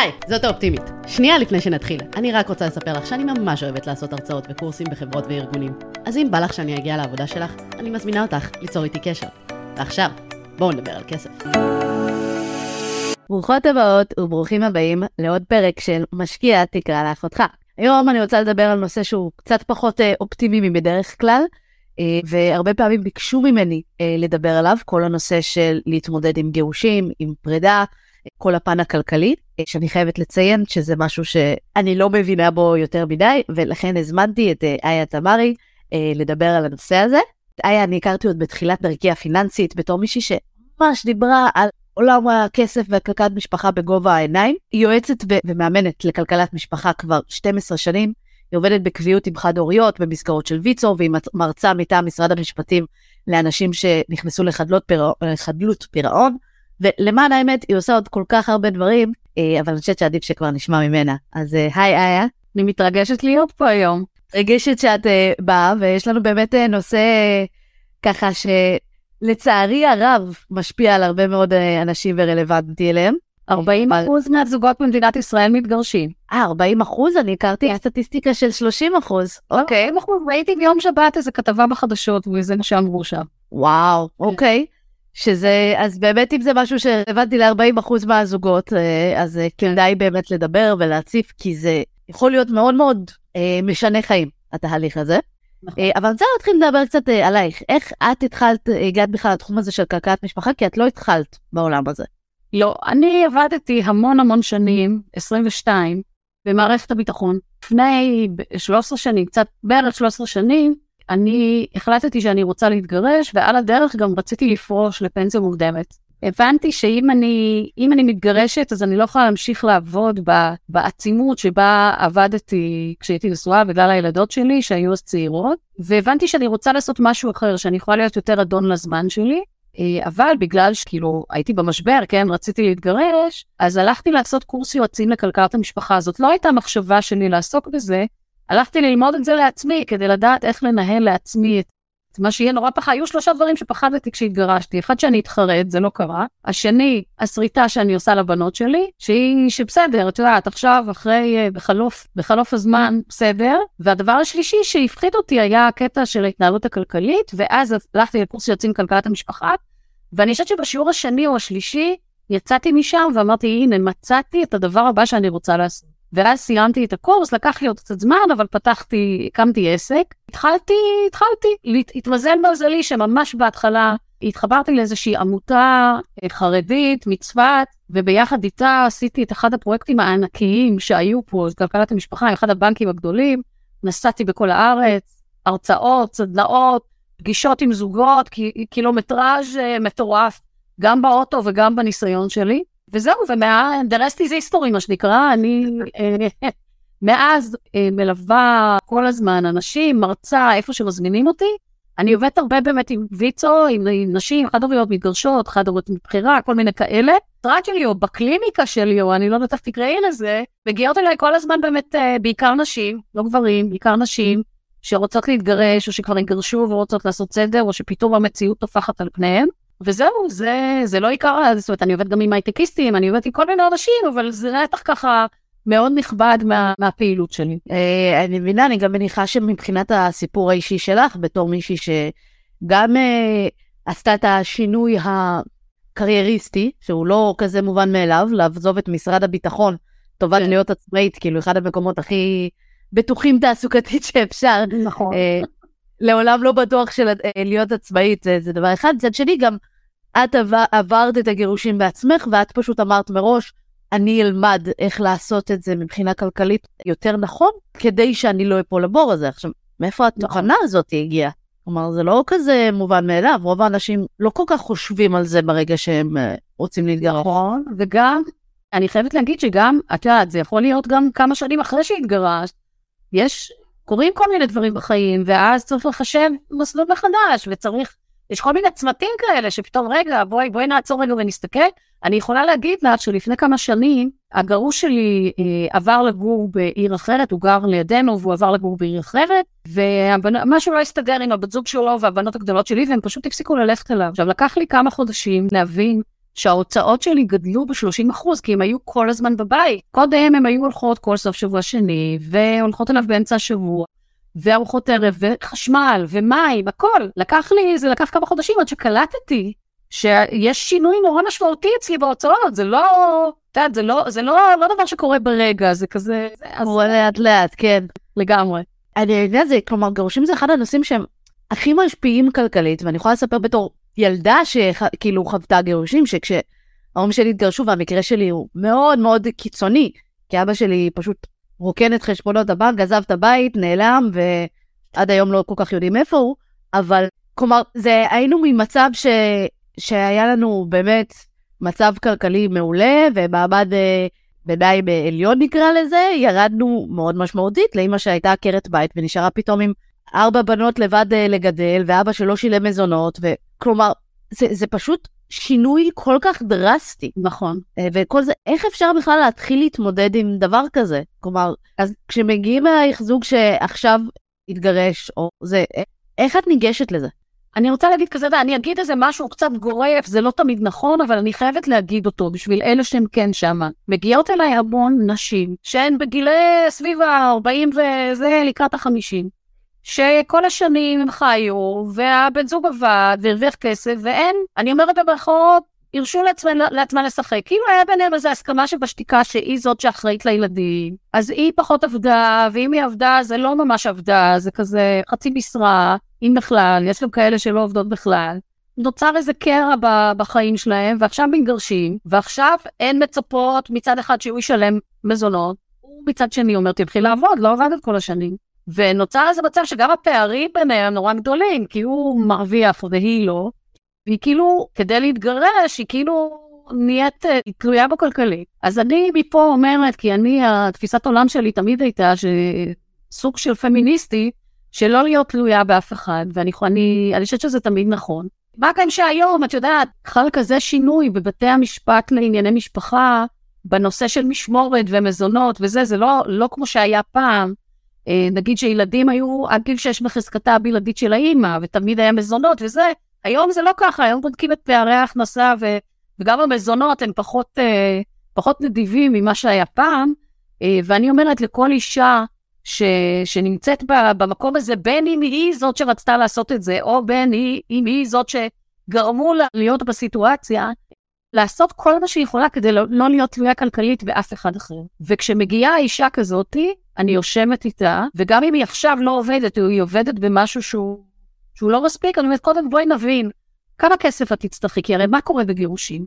היי, זאת האופטימית. שנייה לפני שנתחיל, אני רק רוצה לספר לך שאני ממש אוהבת לעשות הרצאות וקורסים בחברות וארגונים. אז אם בא לך שאני אגיע לעבודה שלך, אני מזמינה אותך ליצור איתי קשר. ועכשיו, בואו נדבר על כסף. ברוכות הבאות וברוכים הבאים לעוד פרק של משקיע תקרא לאחותך. היום אני רוצה לדבר על נושא שהוא קצת פחות אה, אופטימי מבדרך כלל, אה, והרבה פעמים ביקשו ממני אה, לדבר עליו, כל הנושא של להתמודד עם גירושים, עם פרידה, כל הפן הכלכלי, אה, שאני חייבת לציין שזה משהו שאני לא מבינה בו יותר מדי, ולכן הזמנתי את אה, איה תמרי אה, לדבר על הנושא הזה. איה, אני הכרתי עוד בתחילת דרכי הפיננסית בתור מישהי שממש דיברה על עולם הכסף וכלכלת משפחה בגובה העיניים. היא יועצת ו- ומאמנת לכלכלת משפחה כבר 12 שנים. היא עובדת בקביעות עם חד-הוריות במסגרות של ויצו, והיא מרצה מטעם משרד המשפטים לאנשים שנכנסו לחדלות פירעון. ולמען האמת, היא עושה עוד כל כך הרבה דברים, אה, אבל אני חושבת שעדיף שכבר נשמע ממנה. אז אה, היי איה. אני מתרגשת להיות פה היום. מתרגשת שאת אה, באה, ויש לנו באמת נושא ככה שלצערי הרב משפיע על הרבה מאוד אנשים ורלוונטי אליהם. 40 אחוז מהזוגות במדינת ישראל מתגרשים. אה, 40 אחוז? אני הכרתי כן. סטטיסטיקה של 30 אחוז. אוקיי. ראיתי ביום שבת איזה כתבה בחדשות, וזה מה שאמרו שם. וואו, כן. אוקיי. שזה, אז באמת אם זה משהו שהבנתי ל-40% מהזוגות, אה, אז אה, כדאי באמת לדבר ולהציף, כי זה יכול להיות מאוד מאוד אה, משנה חיים, התהליך הזה. נכון. אבל אני רוצה להתחיל לדבר קצת עלייך. איך את התחלת, הגעת בכלל לתחום הזה של כלכלת משפחה? כי את לא התחלת בעולם הזה. לא, אני עבדתי המון המון שנים, 22, במערכת הביטחון. לפני 13 שנים, קצת בערך 13 שנים, אני החלטתי שאני רוצה להתגרש, ועל הדרך גם רציתי לפרוש לפנסיה מוקדמת. הבנתי שאם אני, אני מתגרשת, אז אני לא יכולה להמשיך לעבוד בעצימות שבה עבדתי כשהייתי נשואה בגלל הילדות שלי, שהיו אז צעירות, והבנתי שאני רוצה לעשות משהו אחר, שאני יכולה להיות יותר אדון לזמן שלי, אה, אבל בגלל שכאילו הייתי במשבר, כן, רציתי להתגרש, אז הלכתי לעשות קורס יועצים לכלכלת המשפחה. הזאת. לא הייתה מחשבה שלי לעסוק בזה, הלכתי ללמוד את זה לעצמי, כדי לדעת איך לנהל לעצמי את מה שיהיה נורא פחד. היו שלושה דברים שפחדתי כשהתגרשתי. אחד, שאני אתחרט, זה לא קרה. השני, השריטה שאני עושה לבנות שלי, שהיא, שבסדר, את יודעת, עכשיו, אחרי, אה, בחלוף, בחלוף הזמן, בסדר. והדבר השלישי שהפחיד אותי היה הקטע של ההתנהלות הכלכלית, ואז הלכתי לקורס יוצאים כלכלת המשפחה, ואני חושבת שבשיעור השני או השלישי, יצאתי משם ואמרתי, הנה, מצאתי את הדבר הבא שאני רוצה לעשות. ואז סיימתי את הקורס, לקח לי עוד קצת זמן, אבל פתחתי, הקמתי עסק. התחלתי, התחלתי, התמזל מזלי שממש בהתחלה התחברתי לאיזושהי עמותה אה, חרדית מצפת, וביחד איתה עשיתי את אחד הפרויקטים הענקיים שהיו פה, כלכלת המשפחה, אחד הבנקים הגדולים. נסעתי בכל הארץ, הרצאות, סדנאות, פגישות עם זוגות, קילומטראז' אה, מטורף, גם באוטו וגם בניסיון שלי. וזהו, rest is history, מה שנקרא, אני אה, מאז אה, מלווה כל הזמן אנשים, מרצה, איפה שמזמינים אותי. אני עובדת הרבה באמת עם ויצו, עם, עם נשים, חד-הוריות מתגרשות, חד-הוריות מבחירה, כל מיני כאלה. במשרד שלי או בקליניקה שלי, או אני לא יודעת איך תקראי לזה, מגיעות אליי כל הזמן באמת אה, בעיקר נשים, לא גברים, בעיקר נשים, שרוצות להתגרש, או שכבר התגרשו ורוצות לעשות סדר, או שפתאום המציאות טופחת על פניהם. וזהו, זה, זה לא עיקר, זאת אומרת, אני עובדת גם עם הייטקיסטים, אני עובדת עם כל מיני אנשים, אבל זה נתח ככה מאוד נכבד מה, מהפעילות שלי. אה, אני מבינה, אני גם מניחה שמבחינת הסיפור האישי שלך, בתור מישהי שגם אה, עשתה את השינוי הקרייריסטי, שהוא לא כזה מובן מאליו, לעזוב את משרד הביטחון, טובת כן. להיות עצמאית, כאילו אחד המקומות הכי בטוחים תעסוקתית שאפשר. נכון. אה, לעולם לא בטוח של אה, להיות עצמאית, זה, זה דבר אחד. מצד שני, גם את עבר, עברת את הגירושים בעצמך, ואת פשוט אמרת מראש, אני אלמד איך לעשות את זה מבחינה כלכלית יותר נכון, כדי שאני לא אפול לבור הזה. עכשיו, מאיפה התוכנה נכון. הזאת הגיעה? כלומר, זה לא כזה מובן מאליו, רוב האנשים לא כל כך חושבים על זה ברגע שהם uh, רוצים להתגרש. נכון, וגם, אני חייבת להגיד שגם, את יודעת, זה יכול להיות גם כמה שנים אחרי שהתגרשת, יש, קורים כל מיני דברים בחיים, ואז צריך לחשב מסלול מחדש, וצריך יש כל מיני צמתים כאלה שפתאום, רגע, בואי, בואי נעצור רגע ונסתכל. אני יכולה להגיד לך שלפני כמה שנים, הגרוש שלי אה, עבר לגור בעיר אחרת, הוא גר לידינו והוא עבר לגור בעיר אחרת, ומשהו לא הסתדר עם הבת זוג שלו והבנות הגדולות שלי, והם פשוט הפסיקו ללכת אליו. עכשיו, לקח לי כמה חודשים להבין שההוצאות שלי גדלו ב-30 אחוז, כי הם היו כל הזמן בבית. קודם הם היו הולכות כל סוף שבוע שני, והולכות אליו באמצע השבוע, וארוחות ערב, וחשמל, ומים, הכל. לקח לי, זה לקח כמה חודשים עד שקלטתי שיש שינוי נורא משמעותי אצלי בהוצאות, זה לא, את יודעת, זה לא, זה לא, לא דבר שקורה ברגע, זה כזה... קורה לאט לאט, כן. לגמרי. אני יודעת, זה, כלומר, גירושים זה אחד הנושאים שהם הכי משפיעים כלכלית, ואני יכולה לספר בתור ילדה שכאילו חוותה גירושים, שכשההורים שלי התגרשו, והמקרה שלי הוא מאוד מאוד קיצוני, כי אבא שלי פשוט רוקן את חשבונות הבנק, עזב את הבית, נעלם, ועד היום לא כל כך יודעים איפה הוא, אבל כלומר, זה, היינו ממצב ש, שהיה לנו באמת מצב כלכלי מעולה, ומעמד אה, ביניים עליון נקרא לזה, ירדנו מאוד משמעותית לאמא שהייתה עקרת בית ונשארה פתאום עם ארבע בנות לבד אה, לגדל, ואבא שלא שילם מזונות, וכלומר, זה, זה פשוט שינוי כל כך דרסטי. נכון. אה, וכל זה, איך אפשר בכלל להתחיל להתמודד עם דבר כזה? כלומר, אז כשמגיעים אלייך זוג שעכשיו התגרש, או זה, איך את ניגשת לזה? אני רוצה להגיד כזה, אני אגיד איזה משהו קצת גורף, זה לא תמיד נכון, אבל אני חייבת להגיד אותו בשביל אלה שהם כן שמה. מגיעות אליי המון נשים שהן בגילי סביב ה-40 וזה לקראת ה-50, שכל השנים הם חיו, והבן זוג עבד והרוויח כסף, ואין, אני אומרת במרכאות, הרשו לעצמה לשחק. כאילו היה ביניהם איזו הסכמה שבשתיקה שהיא זאת שאחראית לילדים, אז היא פחות עבדה, ואם היא עבדה זה לא ממש עבדה, זה כזה חצי משרה, אם בכלל, יש גם כאלה שלא עובדות בכלל. נוצר איזה קרע בחיים שלהם, ועכשיו מתגרשים, ועכשיו אין מצפות מצד אחד שהוא ישלם מזונות, ומצד שני אומר תלכי לעבוד, לא עבדת כל השנים. ונוצר איזה מצב שגם הפערים ביניהם נורא גדולים, כי הוא מרוויח והיא לא, והיא כאילו, כדי להתגרש, היא כאילו נהיית אה, תלויה בכלכלית. אז אני מפה אומרת, כי אני, התפיסת עולם שלי תמיד הייתה שסוג של פמיניסטי, שלא להיות תלויה באף אחד, ואני אני, אני חושבת שזה תמיד נכון. מה גם שהיום, את יודעת, חל כזה שינוי בבתי המשפט לענייני משפחה, בנושא של משמורת ומזונות וזה, זה לא, לא כמו שהיה פעם. אה, נגיד שילדים היו עד גיל 6 בחזקתה הבלעדית של האימא, ותמיד היה מזונות וזה, היום זה לא ככה, היום בודקים את פערי ההכנסה, ו, וגם המזונות הם פחות, אה, פחות נדיבים ממה שהיה פעם, אה, ואני אומרת לכל אישה ש, שנמצאת במקום הזה, בין אם היא זאת שרצתה לעשות את זה, או בין היא, אם היא זאת שגרמו לה להיות בסיטואציה, לעשות כל מה שהיא יכולה כדי לא, לא להיות תלויה כלכלית באף אחד אחר. וכשמגיעה אישה כזאתי, אני יושבת איתה, וגם אם היא עכשיו לא עובדת, היא עובדת במשהו שהוא, שהוא לא מספיק, אני אומרת, קודם בואי נבין כמה כסף את תצטרכי, כי הרי מה קורה בגירושים?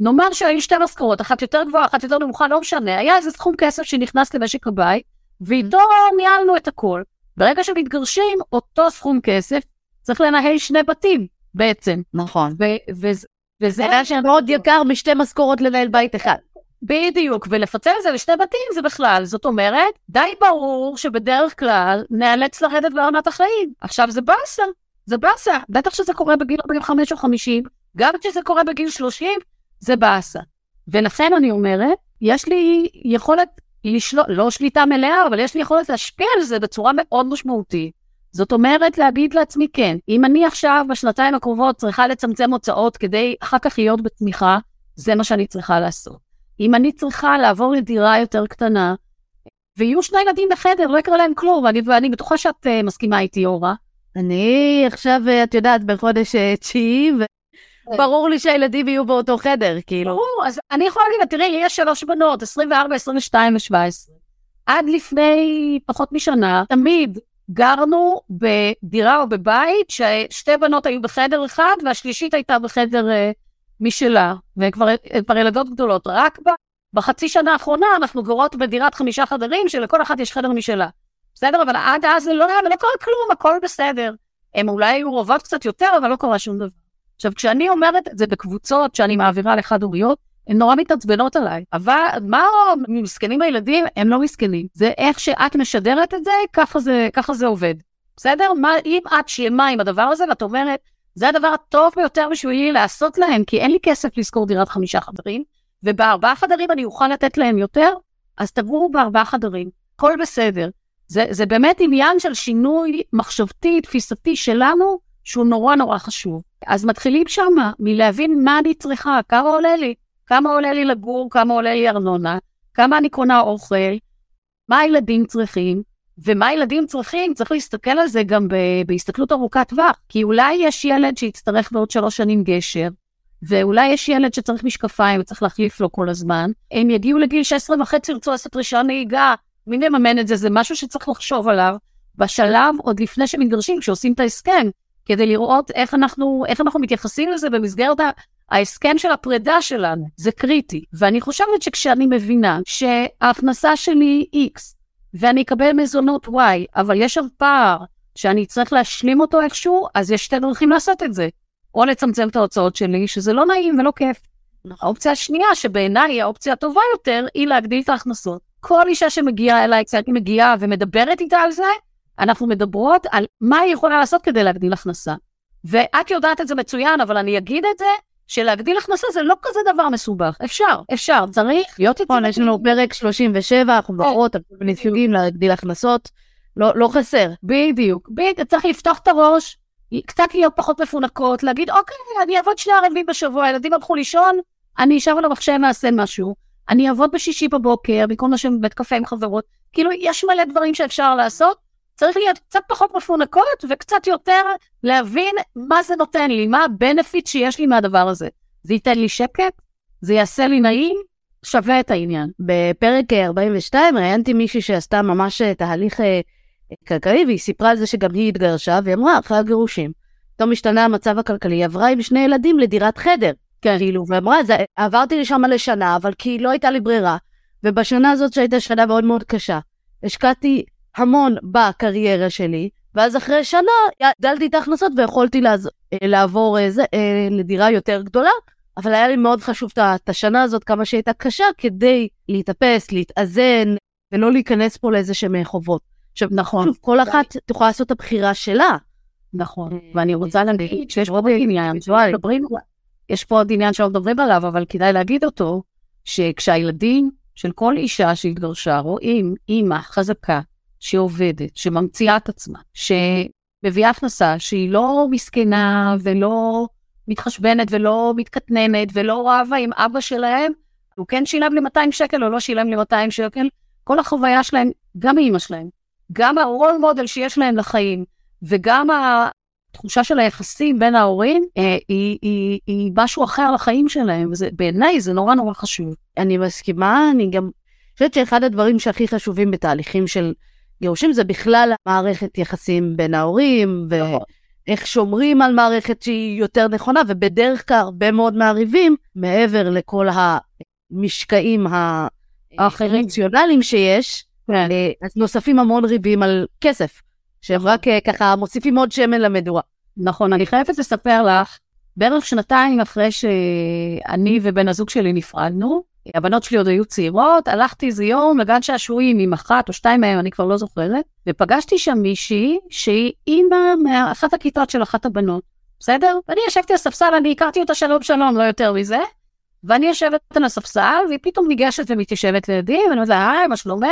נאמר שהיו שתי משכורות, אחת יותר גבוהה, אחת יותר נמוכה, לא משנה, היה איזה סכום כסף שנכנס למשק הבית, ואיתו ניהלנו את הכל. ברגע שמתגרשים, אותו סכום כסף צריך לנהל שני בתים בעצם. נכון. ו- ו- וזה היה שמאוד יקר משתי משכורות לנהל בית אחד. בדיוק, ולפצל את זה לשני בתים זה בכלל. זאת אומרת, די ברור שבדרך כלל נאלץ לרדת ברמת החיים. עכשיו זה באסה, זה באסה. בטח שזה קורה בגיל 45 או 50, גם כשזה קורה בגיל 30, זה באסה. ולכן אני אומרת, יש לי יכולת לשלוט, לא שליטה מלאה, אבל יש לי יכולת להשפיע על זה בצורה מאוד משמעותית. זאת אומרת, להגיד לעצמי כן, אם אני עכשיו בשנתיים הקרובות צריכה לצמצם הוצאות כדי אחר כך להיות בתמיכה, זה מה שאני צריכה לעשות. אם אני צריכה לעבור לדירה יותר קטנה, ויהיו שני ילדים בחדר, לא יקרה להם כלום, ואני, ואני בטוחה שאת uh, מסכימה איתי, אורה. אני עכשיו, אה, את יודעת, בחודש uh, תשיעי, ברור לי שהילדים יהיו באותו חדר, כאילו. ברור, אז אני יכולה להגיד, תראי, יש שלוש בנות, 24, 22 ו-17. עד לפני פחות משנה, תמיד גרנו בדירה או בבית ששתי בנות היו בחדר אחד והשלישית הייתה בחדר משלה, וכבר ילדות גדולות. רק ב, בחצי שנה האחרונה אנחנו גרות בדירת חמישה חדרים שלכל אחת יש חדר משלה. בסדר? אבל עד אז זה לא ולא קרה כלום, הכל בסדר. הם אולי היו רוב קצת יותר, אבל לא קרה שום דבר. עכשיו, כשאני אומרת את זה בקבוצות שאני מעבירה לחד הוריות, הן נורא מתעצבנות עליי. אבל מה מסכנים הילדים? הם לא מסכנים. זה איך שאת משדרת את זה, ככה זה, ככה זה עובד. בסדר? מה, אם את שלמה עם הדבר הזה, ואת אומרת, זה הדבר הטוב ביותר בשבילי לעשות להם, כי אין לי כסף לשכור דירת חמישה חדרים, ובארבעה חדרים אני אוכל לתת להם יותר, אז תגורו בארבעה חדרים. הכל בסדר. זה, זה באמת עניין של שינוי מחשבתי, תפיסתי שלנו, שהוא נורא נורא חשוב. אז מתחילים שמה, מלהבין מה אני צריכה, כמה עולה לי, כמה עולה לי לגור, כמה עולה לי ארנונה, כמה אני קונה אוכל, מה הילדים צריכים, ומה הילדים צריכים, צריך להסתכל על זה גם בהסתכלות ארוכת טווח, כי אולי יש ילד שיצטרך בעוד שלוש שנים גשר, ואולי יש ילד שצריך משקפיים וצריך להחליף לו כל הזמן, הם יגיעו לגיל 16 וחצי, ירצו לעשות רישיון נהיגה, מי מממן את זה? זה משהו שצריך לחשוב עליו בשלב עוד לפני שמתגרשים, כשעושים את ההסכם, כדי לראות איך אנחנו, איך אנחנו מתייחסים לזה במסגרת ההסכם של הפרידה שלנו. זה קריטי. ואני חושבת שכשאני מבינה שההכנסה שלי היא X, ואני אקבל מזונות Y, אבל יש שם פער שאני צריך להשלים אותו איכשהו, אז יש שתי דרכים לעשות את זה. או לצמצם את ההוצאות שלי, שזה לא נעים ולא כיף. נכון. האופציה השנייה, שבעיניי היא האופציה הטובה יותר, היא להגדיל את ההכנסות. כל אישה שמגיעה אליי, כשאני מגיעה ומדברת איתה על זה, אנחנו מדברות על מה היא יכולה לעשות כדי להגדיל הכנסה. ואת יודעת את זה מצוין, אבל אני אגיד את זה, שלהגדיל הכנסה זה לא כזה דבר מסובך. אפשר, אפשר, צריך להיות נכון, יש לנו פרק 37, אנחנו מדברות על כל מיני סוגים להגדיל הכנסות, לא, לא חסר. בדיוק, בדיוק, צריך לפתוח את הראש, קצת להיות פחות מפונקות, להגיד, אוקיי, אני אעבוד שני ערבים בשבוע, הילדים הלכו לישון, אני אשב על המחשב ואעשה משהו. אני אעבוד בשישי בבוקר, במקום לשבת בבית קפה עם חברות. כאילו, יש מלא דברים שאפשר לעשות. צריך להיות קצת פחות מפונקות וקצת יותר להבין מה זה נותן לי, מה הבנפיט שיש לי מהדבר הזה. זה ייתן לי שקט? זה יעשה לי נעים? שווה את העניין. בפרק 42 ראיינתי מישהי שעשתה ממש אה, תהליך אה, כלכלי, והיא סיפרה על זה שגם היא התגרשה, והיא אמרה, אחרי הגירושים, פתאום השתנה המצב הכלכלי, היא עברה עם שני ילדים לדירת חדר. כן. כאילו, ואמרה, זה, עברתי לשם לשנה, אבל כי לא הייתה לי ברירה. ובשנה הזאת שהייתה שנה מאוד מאוד קשה, השקעתי המון בקריירה שלי, ואז אחרי שנה הגדלתי את ההכנסות ויכולתי לעז... אה, לעבור איזה, אה, אה, לדירה יותר גדולה, אבל היה לי מאוד חשוב את השנה הזאת, כמה שהייתה קשה, כדי להתאפס, להתאזן, ולא להיכנס פה לאיזה שהם חובות. עכשיו, נכון. שוב, כל אחת תוכל לעשות את הבחירה שלה. נכון, ואני רוצה להגיד שיש פה עניין, יש פה עוד עניין שלא מדברים עליו, אבל כדאי להגיד אותו, שכשהילדים של כל אישה שהתגרשה רואים אימא חזקה, שעובדת, שממציאה את עצמה, שמביאה הכנסה, שהיא לא מסכנה ולא מתחשבנת ולא מתקטננת ולא רבה עם אבא שלהם, הוא כן שילם לי 200 שקל או לא שילם לי 200 שקל, כל החוויה שלהם, גם אימא שלהם, גם הרול מודל שיש להם לחיים, וגם התחושה של היחסים בין ההורים, אה, היא, היא, היא משהו אחר לחיים שלהם, ובעיניי זה נורא נורא חשוב. אני מסכימה, אני גם חושבת שאחד הדברים שהכי חשובים בתהליכים של גירושים זה בכלל מערכת יחסים בין ההורים, ואיך שומרים על מערכת שהיא יותר נכונה, ובדרך כלל הרבה מאוד מהריבים, מעבר לכל המשקעים האחרציונליים שיש, כן. אה, אז נוספים המון ריבים על כסף, שהם נכון. רק אה, ככה מוסיפים עוד שמן למדורה. נכון, אני חייבת לספר לך, בערך שנתיים אחרי שאני ובן הזוג שלי נפרדנו, הבנות שלי עוד היו צעירות, הלכתי איזה יום לגן שעשועים עם אחת או שתיים מהם, אני כבר לא זוכרת, ופגשתי שם מישהי שהיא אימא מאחת הכיתות של אחת הבנות, בסדר? ואני ישבתי על הספסל, אני הכרתי אותה שלום שלום, לא יותר מזה, ואני יושבת על הספסל, והיא פתאום ניגשת ומתיישבת לידי, ואני אומרת לה, היי, מה שלומך?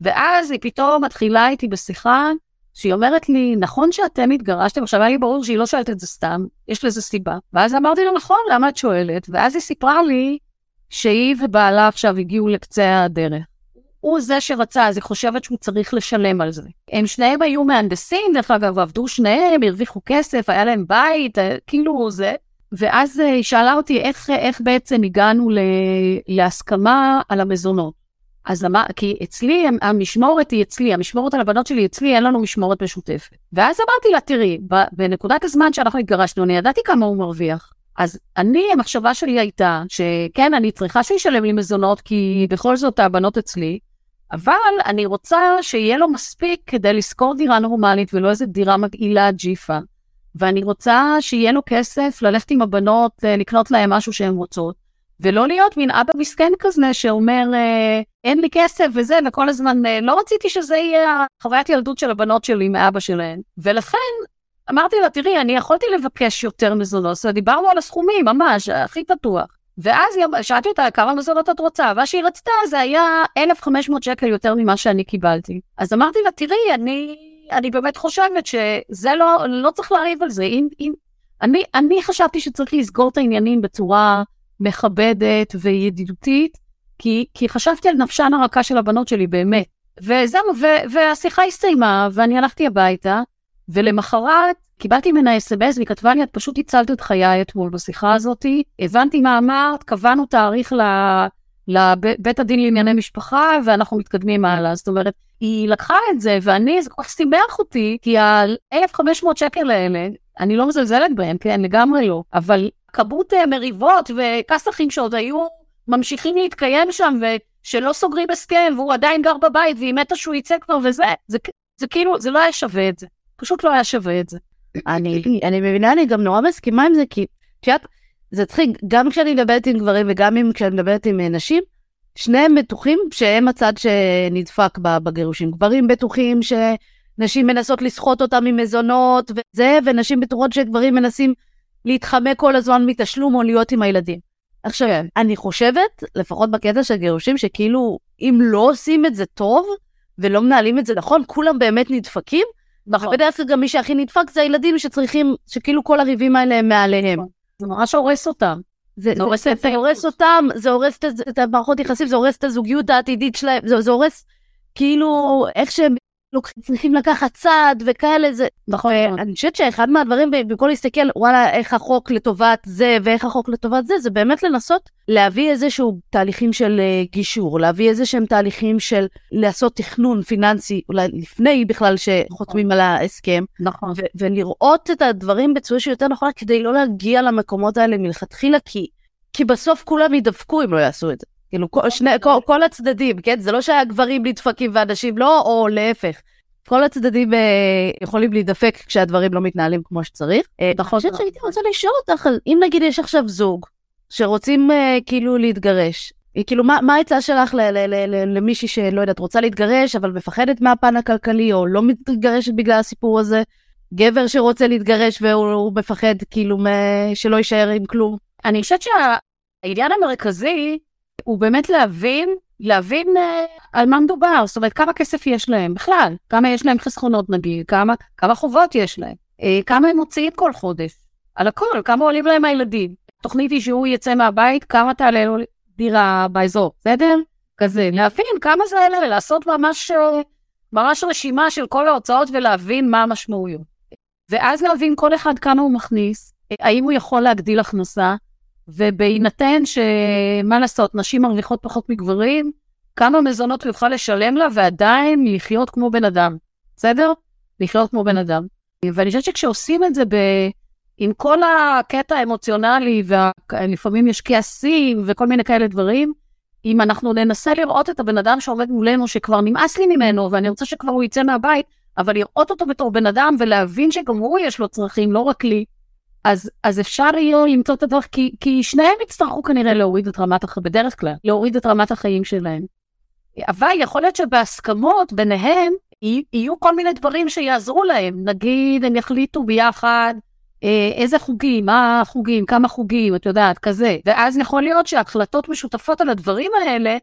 ואז היא פתאום מתחילה איתי בשיחה, שהיא אומרת לי, נכון שאתם התגרשתם? עכשיו היה לי ברור שהיא לא שואלת את זה סתם, יש לזה סיבה. ואז אמרתי לה, נכון, למה את שואלת? ואז היא סיפרה לי שהיא ובעלה עכשיו הגיעו לקצה הדרך. הוא זה שרצה, אז היא חושבת שהוא צריך לשלם על זה. הם שניהם היו מהנדסים, דרך אגב, עבדו שניהם, הרוויחו כסף, היה להם בית, אה, כאילו זה. ואז אה, היא שאלה אותי איך, איך בעצם הגענו ל, להסכמה על המזונות. אז אמר, כי אצלי, המשמורת היא אצלי, המשמורת על הבנות שלי אצלי, אין לנו משמורת משותפת. ואז אמרתי לה, תראי, בנקודת הזמן שאנחנו התגרשנו, אני ידעתי כמה הוא מרוויח. אז אני, המחשבה שלי הייתה שכן, אני צריכה שישלם לי מזונות, כי בכל זאת הבנות אצלי, אבל אני רוצה שיהיה לו מספיק כדי לשכור דירה נורמלית ולא איזה דירה מגעילה ג'יפה. ואני רוצה שיהיה לו כסף ללכת עם הבנות, אה, לקנות להם משהו שהן רוצות, ולא להיות מין אבא מסכן כזה שאומר, אה, אין לי כסף וזה, וכל הזמן, אה, לא רציתי שזה יהיה חוויית ילדות של הבנות שלי מאבא שלהן. ולכן אמרתי לה, תראי, אני יכולתי לבקש יותר מזונות, דיברנו על הסכומים, ממש, הכי פתוח. ואז שאלתי אותה, כמה מזונות את רוצה? ומה שהיא רצתה זה היה 1,500 שקל יותר ממה שאני קיבלתי. אז אמרתי לה, תראי, אני אני באמת חושבת שזה לא, לא צריך לריב על זה. אם, אם, אני, אני חשבתי שצריך לסגור את העניינים בצורה מכבדת וידידותית, כי, כי חשבתי על נפשן הרכה של הבנות שלי, באמת. וזהו, והשיחה הסתיימה, ואני הלכתי הביתה, ולמחרת קיבלתי ממנה אס.אם.אס, והיא כתבה לי, את פשוט הצלת את חיי אתמול בשיחה הזאת, הבנתי מה אמרת, קבענו תאריך לבית הדין לענייני משפחה, ואנחנו מתקדמים הלאה. זאת אומרת, היא לקחה את זה, ואני, זה כל כך שימח אותי, כי ה-1,500 שקל האלה, אני לא מזלזלת בהם, כן, לגמרי לא, אבל כמות אה, מריבות וכסחים שעוד היו ממשיכים להתקיים שם, ושלא סוגרים הסכם, והוא עדיין גר בבית, והיא מתה שהוא יצא כבר וזה, זה, זה כאילו, זה לא היה שווה את זה. פשוט לא היה שווה את זה. אני, אני מבינה, אני גם נורא מסכימה עם זה, כי את יודעת, זה צריך, גם כשאני מדברת עם גברים וגם אם כשאני מדברת עם אה, נשים, שניהם בטוחים שהם הצד שנדפק בגירושים. גברים בטוחים שנשים מנסות לסחוט אותם ממזונות וזה, ונשים בטוחות שגברים מנסים להתחמק כל הזמן מתשלום או להיות עם הילדים. עכשיו, כן. אני חושבת, לפחות בקטע של גירושים, שכאילו, אם לא עושים את זה טוב ולא מנהלים את זה נכון, כולם באמת נדפקים. נכון. בדרך כלל גם מי שהכי נדפק זה הילדים שצריכים, שכאילו כל הריבים האלה הם מעליהם. נכון. זה ממש הורס אותם. זה, זה, הורס, זה הורס אותם, זה הורס את, את המערכות יחסים, זה הורס את הזוגיות העתידית שלהם, זה, זה הורס כאילו איך שהם צריכים לקחת צעד וכאלה, זה... נכון. אני חושבת שאחד מהדברים, במקום להסתכל, וואלה, איך החוק לטובת זה ואיך החוק לטובת זה, זה באמת לנסות להביא איזשהו תהליכים של uh, גישור, להביא איזה שהם תהליכים של לעשות תכנון פיננסי, אולי לפני בכלל שחותמים נכון. על ההסכם. נכון. ולראות את הדברים בצורה שיותר נכונה, כדי לא להגיע למקומות האלה מלכתחילה, כי, כי בסוף כולם ידפקו אם לא יעשו את זה. כאילו, כל, שני, כל, כל הצדדים, כן? זה לא שהגברים נדפקים ואנשים לא, או להפך. כל הצדדים אה, יכולים להידפק כשהדברים לא מתנהלים כמו שצריך. אה. אני חושבת שהייתי רוצה לשאול אותך, אם נגיד יש עכשיו זוג שרוצים אה, כאילו להתגרש, כאילו, מה, העצה שלך ל, ל, ל, ל, למישהי שלא יודעת, רוצה להתגרש, אבל מפחדת מהפן הכלכלי, או לא מתגרשת בגלל הסיפור הזה? גבר שרוצה להתגרש והוא מפחד כאילו שלא יישאר עם כלום? אני חושבת שהעניין המרכזי הוא באמת להבין, להבין uh, על מה מדובר, זאת אומרת, כמה כסף יש להם בכלל, כמה יש להם חסכונות נגיד, כמה, כמה חובות יש להם, uh, כמה הם מוציאים כל חודש, על הכל, כמה עולים להם הילדים. תוכנית היא שהוא יצא מהבית, כמה תעלה לו דירה באזור, בסדר? כזה, להבין כמה זה עולה, לעשות ממש, אה, ממש רשימה של כל ההוצאות ולהבין מה המשמעויות. ואז להבין כל אחד כמה הוא מכניס, האם הוא יכול להגדיל הכנסה, ובהינתן שמה לעשות, נשים מרוויחות פחות מגברים, כמה מזונות הוא יוכל לשלם לה ועדיין לחיות כמו בן אדם, בסדר? לחיות כמו בן אדם. ואני חושבת שכשעושים את זה ב... עם כל הקטע האמוציונלי, ולפעמים יש כעסים וכל מיני כאלה דברים, אם אנחנו ננסה לראות את הבן אדם שעומד מולנו, שכבר נמאס לי ממנו, ואני רוצה שכבר הוא יצא מהבית, אבל לראות אותו בתור בן אדם ולהבין שגם הוא יש לו צרכים, לא רק לי, אז, אז אפשר יהיה למצוא את הדרך, כי, כי שניהם יצטרכו כנראה להוריד את רמת החיים, בדרך כלל, להוריד את רמת החיים שלהם. אבל יכול להיות שבהסכמות ביניהם יהיו כל מיני דברים שיעזרו להם. נגיד הם יחליטו ביחד אה, איזה חוגים, מה החוגים, כמה חוגים, את יודעת, כזה. ואז יכול להיות שהחלטות משותפות על הדברים האלה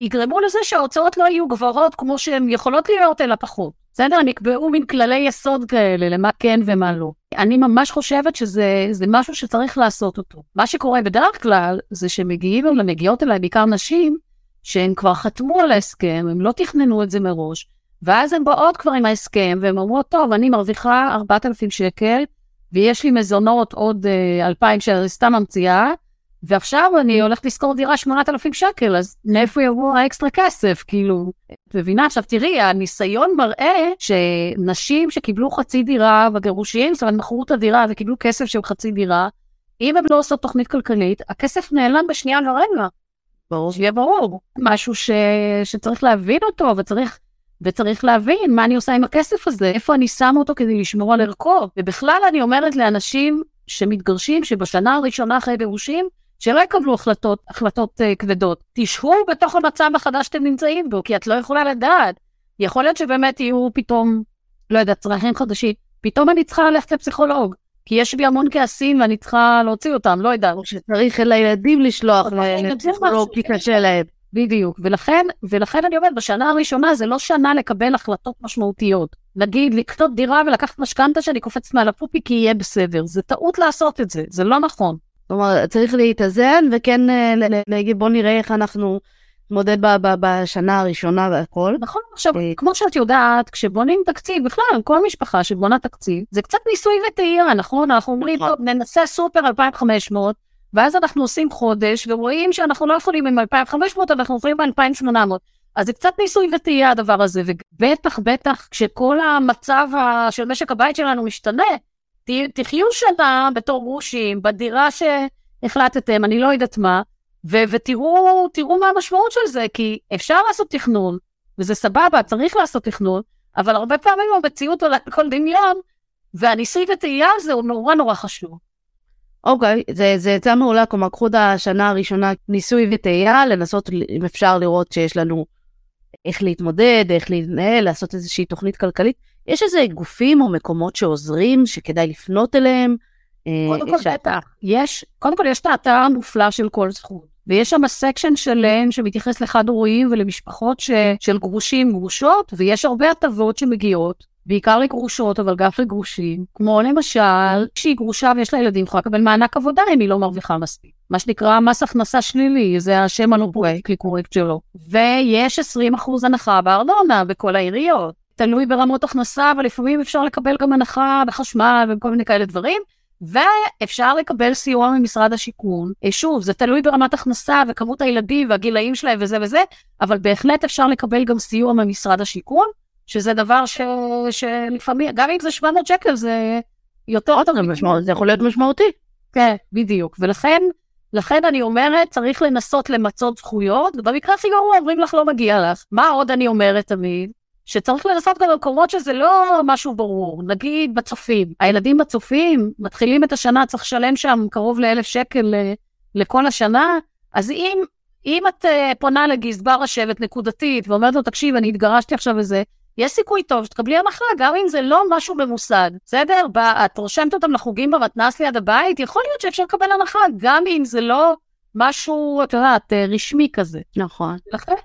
יגרמו לזה שההוצאות לא יהיו גבוהות כמו שהן יכולות להיות, אלא פחות. בסדר? נקבעו מין כללי יסוד כאלה, למה כן ומה לא. אני ממש חושבת שזה משהו שצריך לעשות אותו. מה שקורה בדרך כלל, זה שמגיעים אליי, מגיעות אליי בעיקר נשים, שהן כבר חתמו על ההסכם, הם לא תכננו את זה מראש, ואז הן באות כבר עם ההסכם, והן אומרות, טוב, אני מרוויחה 4,000 שקל, ויש לי מזונות עוד uh, 2,000 שאני סתם ממציאה, ועכשיו אני הולכת לשכור דירה 8,000 שקל, אז מאיפה יבוא האקסטרה כסף? כאילו, את מבינה? עכשיו תראי, הניסיון מראה שנשים שקיבלו חצי דירה בגירושים, זאת אומרת, מכרו את הדירה וקיבלו כסף של חצי דירה, אם הן לא עושות תוכנית כלכלית, הכסף נעלם בשנייה לרגע. ברור. שיהיה ברור. משהו ש... שצריך להבין אותו, וצריך, וצריך להבין מה אני עושה עם הכסף הזה, איפה אני שמה אותו כדי לשמור על ערכו. ובכלל אני אומרת לאנשים שמתגרשים, שבשנה הראשונה אחרי גירושים, שלא יקבלו החלטות, החלטות uh, כבדות. תשהו בתוך המצב החדש שאתם נמצאים בו, כי את לא יכולה לדעת. יכול להיות שבאמת יהיו פתאום, לא יודעת, צרכים חדשים. פתאום אני צריכה ללכת לפסיכולוג, כי יש בי המון כעסים ואני צריכה להוציא אותם, לא יודעת. או שצריך לילדים לשלוח לפסיכולוג, כי קשה להם. בדיוק. ולכן, ולכן אני אומרת, בשנה הראשונה זה לא שנה לקבל החלטות משמעותיות. נגיד, לקנות דירה ולקחת משכנתה שאני קופצת מעל הפופי כי יהיה בסדר. זה טעות לעשות את זה, זה לא נכון. כלומר, צריך להתאזן, וכן אה, להגיד, בוא נראה איך אנחנו נתמודד בשנה הראשונה והכל. נכון, עכשיו, אה, כמו שאת יודעת, כשבונים תקציב, בכלל, כל משפחה שבונה תקציב, זה קצת ניסוי וטעייה, נכון? אנחנו אומרים, נכון. טוב, ננסה סופר 2,500, ואז אנחנו עושים חודש, ורואים שאנחנו לא יכולים עם 2,500, אנחנו יכולים עם 2,800. אז זה קצת ניסוי וטעייה הדבר הזה, ובטח, בטח, כשכל המצב של משק הבית שלנו משתנה, תחיו שנה בתור גרושים, בדירה שהחלטתם, אני לא יודעת מה, ו- ותראו תראו מה המשמעות של זה, כי אפשר לעשות תכנון, וזה סבבה, צריך לעשות תכנון, אבל הרבה פעמים המציאות עולה כל דמיון, והניסוי וטעייה הזה הוא נורא נורא חשוב. אוקיי, okay, זה יצא מעולה, כלומר, קחו את השנה הראשונה ניסוי וטעייה, לנסות, אם אפשר לראות שיש לנו איך להתמודד, איך להתנהל, לעשות איזושהי תוכנית כלכלית. יש איזה גופים או מקומות שעוזרים, שכדאי לפנות אליהם? אה, קודם כל, בטח. יש, קודם כל, יש את האתר המופלא של כל זכות, ויש שם section שלם שמתייחס לחד הוריים ולמשפחות ש, של גרושים, גרושות, ויש הרבה הטבות שמגיעות. בעיקר לגרושות, אבל גם לגרושים, כמו למשל, כשהיא גרושה ויש לה ילדים, יכולה לקבל מענק עבודה אם היא לא מרוויחה מספיק. מה שנקרא מס הכנסה שלילי, זה השם הלא politically correct שלו. ויש 20% הנחה בארנונה בכל העיריות. תלוי ברמות הכנסה, אבל לפעמים אפשר לקבל גם הנחה בחשמל וכל מיני כאלה דברים. ואפשר לקבל סיוע ממשרד השיכון. אה, שוב, זה תלוי ברמת הכנסה וכמות הילדים והגילאים שלהם וזה וזה, אבל בהחלט אפשר לקבל גם סיוע ממשרד השיכון. שזה דבר ש... שלפעמים, גם אם זה 700 שקל, זה יותר טוב. משמעות, זה יכול להיות משמעותי. כן, בדיוק. ולכן, לכן אני אומרת, צריך לנסות למצות זכויות, ובמקרה הכי גרוע אומרים לך לא מגיע לך. מה עוד אני אומרת תמיד? שצריך לנסות גם במקומות שזה לא משהו ברור, נגיד בצופים. הילדים בצופים מתחילים את השנה, צריך לשלם שם קרוב לאלף שקל לכל השנה, אז אם, אם את uh, פונה לגזבר השבט נקודתית ואומרת לו, תקשיב, אני התגרשתי עכשיו וזה, יש סיכוי טוב שתקבלי הנחה, גם אם זה לא משהו ממוסד, בסדר? את רושמת אותם לחוגים במתנ"ס ליד הבית, יכול להיות שאפשר לקבל הנחה, גם אם זה לא משהו, את יודעת, אה, רשמי כזה.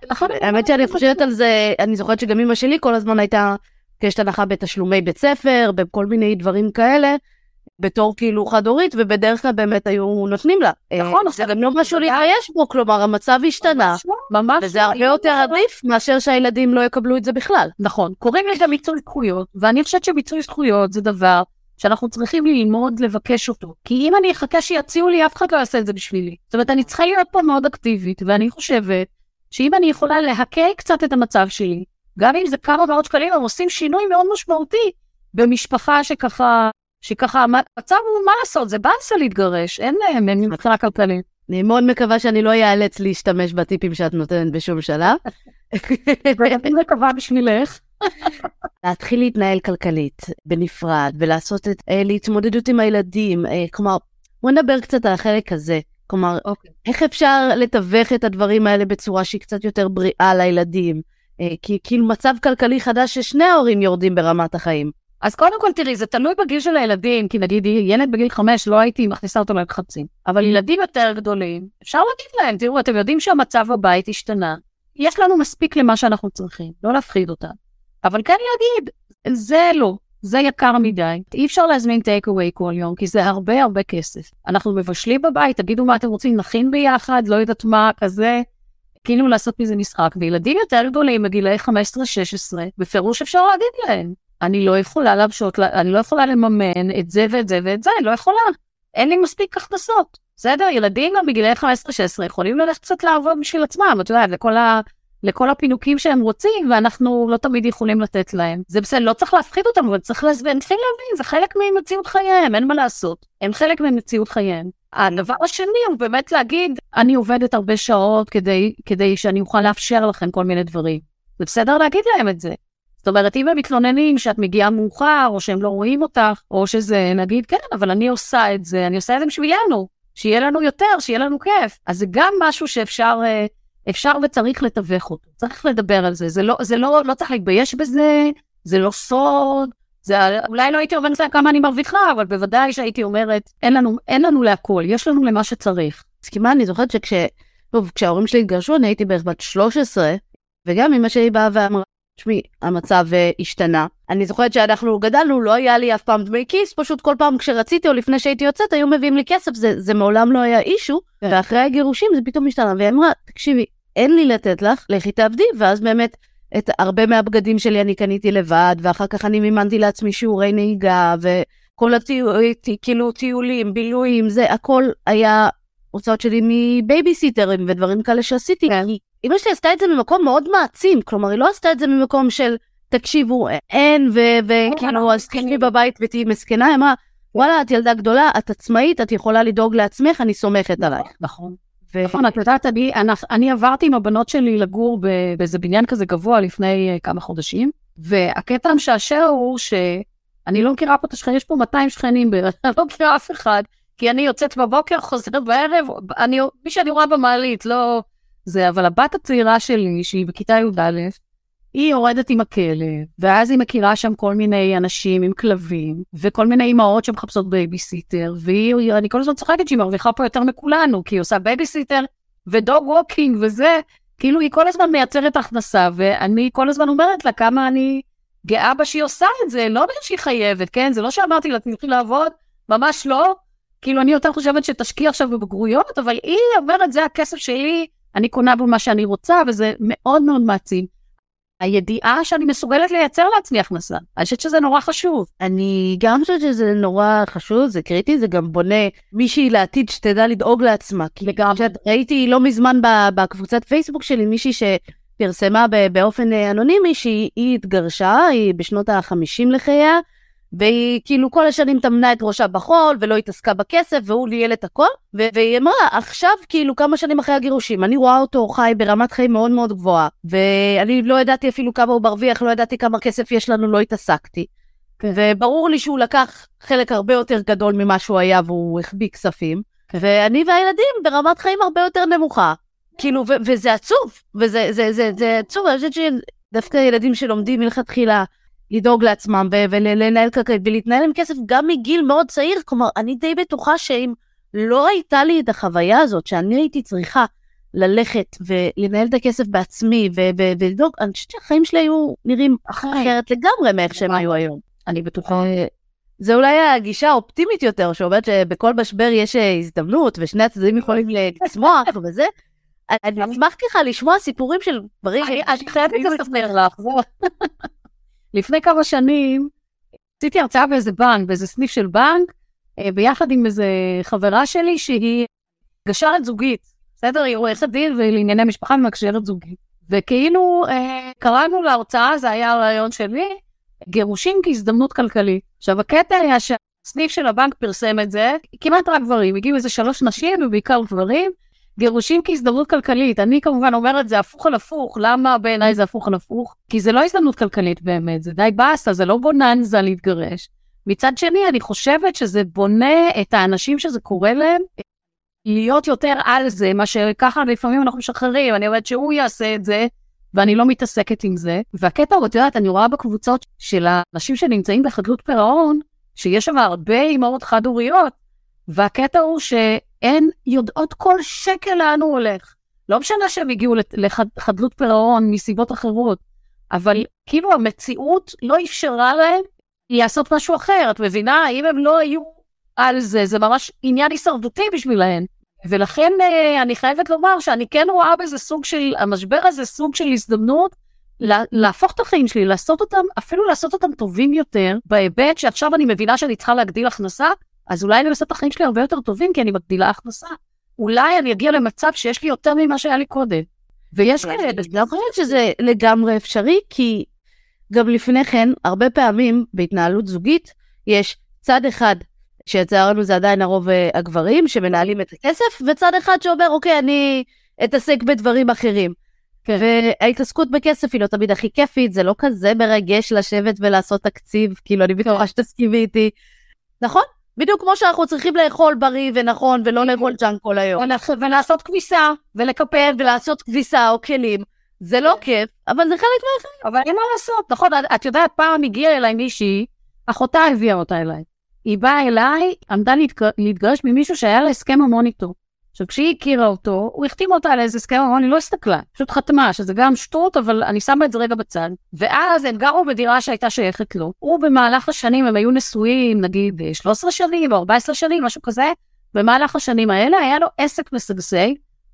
נכון. האמת שאני חושבת על זה, אני זוכרת שגם אמא שלי כל הזמן הייתה, יש הנחה בתשלומי בית ספר, בכל מיני דברים כאלה. בתור כאילו חד-הורית, ובדרך כלל באמת היו נותנים לה. נכון, זה גם לא משהו להתבייש בו, כלומר, המצב השתנה. ממש. וזה הרבה יותר עדיף מאשר שהילדים לא יקבלו את זה בכלל. נכון, קוראים לזה מיצוי זכויות, ואני חושבת שמיצוי זכויות זה דבר שאנחנו צריכים ללמוד לבקש אותו. כי אם אני אחכה שיציעו לי, אף אחד לא יעשה את זה בשבילי. זאת אומרת, אני צריכה להיות פה מאוד אקטיבית, ואני חושבת שאם אני יכולה להקל קצת את המצב שלי, גם אם זה כמה מאות שקלים, הם עושים שינוי מאוד משמעותי במשפחה שככה שככה המצב הוא מה לעשות, זה באסה להתגרש, אין להם, אין מבחינה כלכלית. אני מאוד מקווה שאני לא איאלץ להשתמש בטיפים שאת נותנת בשום שלב. ואני מקווה בשבילך. להתחיל להתנהל כלכלית בנפרד ולעשות את, אה, להתמודדות עם הילדים, אה, כלומר, בוא נדבר קצת על החלק הזה. כלומר, okay. אוקיי. איך אפשר לתווך את הדברים האלה בצורה שהיא קצת יותר בריאה לילדים? אה, כי כאילו מצב כלכלי חדש ששני ההורים יורדים ברמת החיים. אז קודם כל, תראי, זה תלוי בגיל של הילדים, כי נגיד ילד בגיל חמש, לא הייתי מכניסה אותו ללחצים. אבל ילדים יותר גדולים, אפשר להגיד להם, תראו, אתם יודעים שהמצב בבית השתנה, יש לנו מספיק למה שאנחנו צריכים, לא להפחיד אותם. אבל כן להגיד, זה לא, זה יקר מדי, אי אפשר להזמין טייק אווי כל יום, כי זה הרבה הרבה כסף. אנחנו מבשלים בבית, תגידו מה אתם רוצים, נכין ביחד, לא יודעת מה, כזה, כאילו לעשות מזה משחק. וילדים יותר גדולים, בגילאי 15-16, בפירוש אפשר להגיד להם, אני לא יכולה להרשות, אני לא יכולה לממן את זה ואת זה ואת זה, אני לא יכולה. אין לי מספיק הכנסות. בסדר? ילדים גם בגילי 15-16 יכולים ללכת קצת לעבוד בשביל עצמם, את יודעת, לכל, ה, לכל הפינוקים שהם רוצים, ואנחנו לא תמיד יכולים לתת להם. זה בסדר, לא צריך להפחיד אותם, אבל צריך להסביר, צריכים להבין, זה חלק ממציאות חייהם, אין מה לעשות. הם חלק ממציאות חייהם. הדבר השני הוא באמת להגיד, אני עובדת הרבה שעות כדי, כדי שאני אוכל לאפשר לכם כל מיני דברים. זה בסדר להגיד להם את זה. זאת אומרת, אם הם מתלוננים שאת מגיעה מאוחר, או שהם לא רואים אותך, או שזה, נגיד, כן, אבל אני עושה את זה, אני עושה את זה בשבילנו, שיהיה לנו יותר, שיהיה לנו כיף. אז זה גם משהו שאפשר אה, אפשר וצריך לתווך אותו, צריך לדבר על זה. זה לא, זה לא, לא צריך להתבייש בזה, זה לא סוד, זה, אולי לא הייתי אומרת כמה אני מרוויחה, אבל בוודאי שהייתי אומרת, אין לנו, אין לנו להכל, יש לנו למה שצריך. מסכימה, אני זוכרת שכש... טוב, כשההורים שלי התגרשו אני הייתי בערך בת 13, וגם אמא שלי באה ואמרה, תשמעי, המצב uh, השתנה. אני זוכרת שאנחנו גדלנו, לא היה לי אף פעם דמי כיס, פשוט כל פעם כשרציתי או לפני שהייתי יוצאת, היו מביאים לי כסף, זה, זה מעולם לא היה אישו, כן. ואחרי הגירושים זה פתאום השתנה, והיא אמרה, תקשיבי, אין לי לתת לך, לכי תעבדי, ואז באמת את הרבה מהבגדים שלי אני קניתי לבד, ואחר כך אני מימנתי לעצמי שיעורי נהיגה, וכל הטיולים, כאילו טיולים, בילויים, זה הכל היה הוצאות שלי מבייביסיטרים ודברים כאלה שעשיתי. כן. אמא שלי עשתה את זה ממקום מאוד מעצים, כלומר היא לא עשתה את זה ממקום של תקשיבו אין וכאילו אז תשבי בבית ותהיי מסכנה, היא אמרה וואלה את ילדה גדולה, את עצמאית, את יכולה לדאוג לעצמך, אני סומכת עלייך. נכון. נכון, את יודעת, אני, עברתי עם הבנות שלי לגור באיזה בניין כזה גבוה לפני uh, כמה חודשים, והקטע המשעשע הוא שאני לא מכירה פה את השכנים, יש פה 200 שכנים בערך, אני לא מכירה אף אחד, כי אני יוצאת בבוקר, חוזרת בערב, אני, מי שאני רואה במעלית, לא זה, אבל הבת הצעירה שלי, שהיא בכיתה י"א, היא יורדת עם הכלב, ואז היא מכירה שם כל מיני אנשים עם כלבים, וכל מיני אימהות שמחפשות בייביסיטר, והיא, אני כל הזמן צוחקת שהיא מרוויחה פה יותר מכולנו, כי היא עושה בייביסיטר ו dog walking וזה, כאילו היא כל הזמן מייצרת הכנסה, ואני כל הזמן אומרת לה כמה אני גאה בה שהיא עושה את זה, לא בגלל שהיא חייבת, כן? זה לא שאמרתי לה, תלכי לעבוד, ממש לא. כאילו, אני יותר חושבת שתשקיע עכשיו בבגרויות, אבל היא אומרת, זה הכסף שלי, אני קונה בו מה שאני רוצה, וזה מאוד מאוד מעצים. הידיעה שאני מסוגלת לייצר לעצמי הכנסה. אני חושבת שזה נורא חשוב. אני גם חושבת שזה נורא חשוב, זה קריטי, זה גם בונה מישהי לעתיד שתדע לדאוג לעצמה. כי גם ראיתי לא מזמן בקבוצת פייסבוק שלי מישהי שפרסמה באופן אנונימי שהיא התגרשה, היא בשנות ה-50 לחייה, והיא כאילו כל השנים טמנה את ראשה בחול ולא התעסקה בכסף והוא ניהל את הכל והיא אמרה עכשיו כאילו כמה שנים אחרי הגירושים אני רואה אותו חי ברמת חיים מאוד מאוד גבוהה ואני לא ידעתי אפילו כמה הוא מרוויח לא ידעתי כמה כסף יש לנו לא התעסקתי. כן. וברור לי שהוא לקח חלק הרבה יותר גדול ממה שהוא היה והוא החביא כספים כן. ואני והילדים ברמת חיים הרבה יותר נמוכה. כאילו וזה עצוב וזה זה, זה, זה, זה עצוב אני חושבת שדווקא ילדים שלומדים מלכתחילה לדאוג לעצמם ולנהל כלכלית ולהתנהל עם כסף גם מגיל מאוד צעיר. כלומר, אני די בטוחה שאם לא הייתה לי את החוויה הזאת, שאני הייתי צריכה ללכת ולנהל את הכסף בעצמי ולדאוג, אני חושבת שהחיים שלי היו נראים אחרת לגמרי מאיך שהם היו היום. אני בטוחה. אה, זה אולי הגישה האופטימית יותר, שאומרת שבכל משבר יש אה, הזדמנות ושני הצדדים יכולים לצמוח וזה. אני אשמח ככה לשמוע סיפורים של דברים. אני חייבת לספר לך. לפני כמה שנים עשיתי הרצאה באיזה בנק, באיזה סניף של בנק, אה, ביחד עם איזה חברה שלי שהיא גשרת זוגית, בסדר? היא עורכת דין ולענייני משפחה ומקשרת זוגית. וכאילו אה, קראנו להרצאה, זה היה הרעיון שלי, גירושים כהזדמנות כלכלית. עכשיו, הקטע היה שהסניף של הבנק פרסם את זה, כמעט רק גברים, הגיעו איזה שלוש נשים ובעיקר גברים, גירושים כהזדמנות כלכלית. אני כמובן אומרת, זה הפוך על הפוך. למה בעיניי זה הפוך על הפוך? כי זה לא הזדמנות כלכלית באמת, זה די באסה, זה לא בוננזה להתגרש. מצד שני, אני חושבת שזה בונה את האנשים שזה קורה להם להיות יותר על זה, מה שככה לפעמים אנחנו משחררים, אני אומרת שהוא יעשה את זה, ואני לא מתעסקת עם זה. והקטע הוא, את יודעת, אני רואה בקבוצות של האנשים שנמצאים בחדלות פירעון, שיש שם הרבה אימהות חד-הוריות, והקטע הוא שהן יודעות כל שקל לאן הוא הולך. לא משנה שהם הגיעו לחדלות פירעון מסיבות אחרות, אבל כאילו המציאות לא אפשרה להם לעשות משהו אחר. את מבינה? אם הם לא היו על זה, זה ממש עניין הישרדותי בשבילהם. ולכן אה, אני חייבת לומר שאני כן רואה בזה סוג של, המשבר הזה סוג של הזדמנות להפוך את החיים שלי, לעשות אותם, אפילו לעשות אותם טובים יותר, בהיבט שעכשיו אני מבינה שאני צריכה להגדיל הכנסה, אז אולי אני עושה את החיים שלי הרבה יותר טובים כי אני מגדילה הכנסה. אולי אני אגיע למצב שיש לי יותר ממה שהיה לי קודם. ויש כאלה, אני חושבת שזה לגמרי אפשרי, כי גם לפני כן, הרבה פעמים בהתנהלות זוגית, יש צד אחד, שלצערנו זה עדיין הרוב אה, הגברים, שמנהלים את הכסף, וצד אחד שאומר, אוקיי, אני אתעסק בדברים אחרים. כן. וההתעסקות בכסף היא לא תמיד הכי כיפית, זה לא כזה מרגש לשבת ולעשות תקציב, כאילו, אני בטוחה שתסכימי איתי. נכון? בדיוק כמו שאנחנו צריכים לאכול בריא ונכון ולא לאכול ג'אנק כל היום. ולעשות כביסה ולקפל ולעשות כביסה או כלים. זה לא כיף, אבל זה חלק מהחיים. אבל אין מה לעשות, נכון, את יודעת, פעם הגיעה אליי מישהי, אחותה הביאה אותה אליי. היא באה אליי, עמדה להתגרש ממישהו שהיה לה הסכם המון איתו. עכשיו, כשהיא הכירה אותו, הוא החתים אותה על איזה הסכם, אמרה, אני לא הסתכלה, פשוט חתמה, שזה גם שטות, אבל אני שמה את זה רגע בצד. ואז הם גרו בדירה שהייתה שייכת לו. הוא במהלך השנים, הם היו נשואים, נגיד 13 שנים או 14 שנים, משהו כזה. במהלך השנים האלה היה לו עסק משגשג,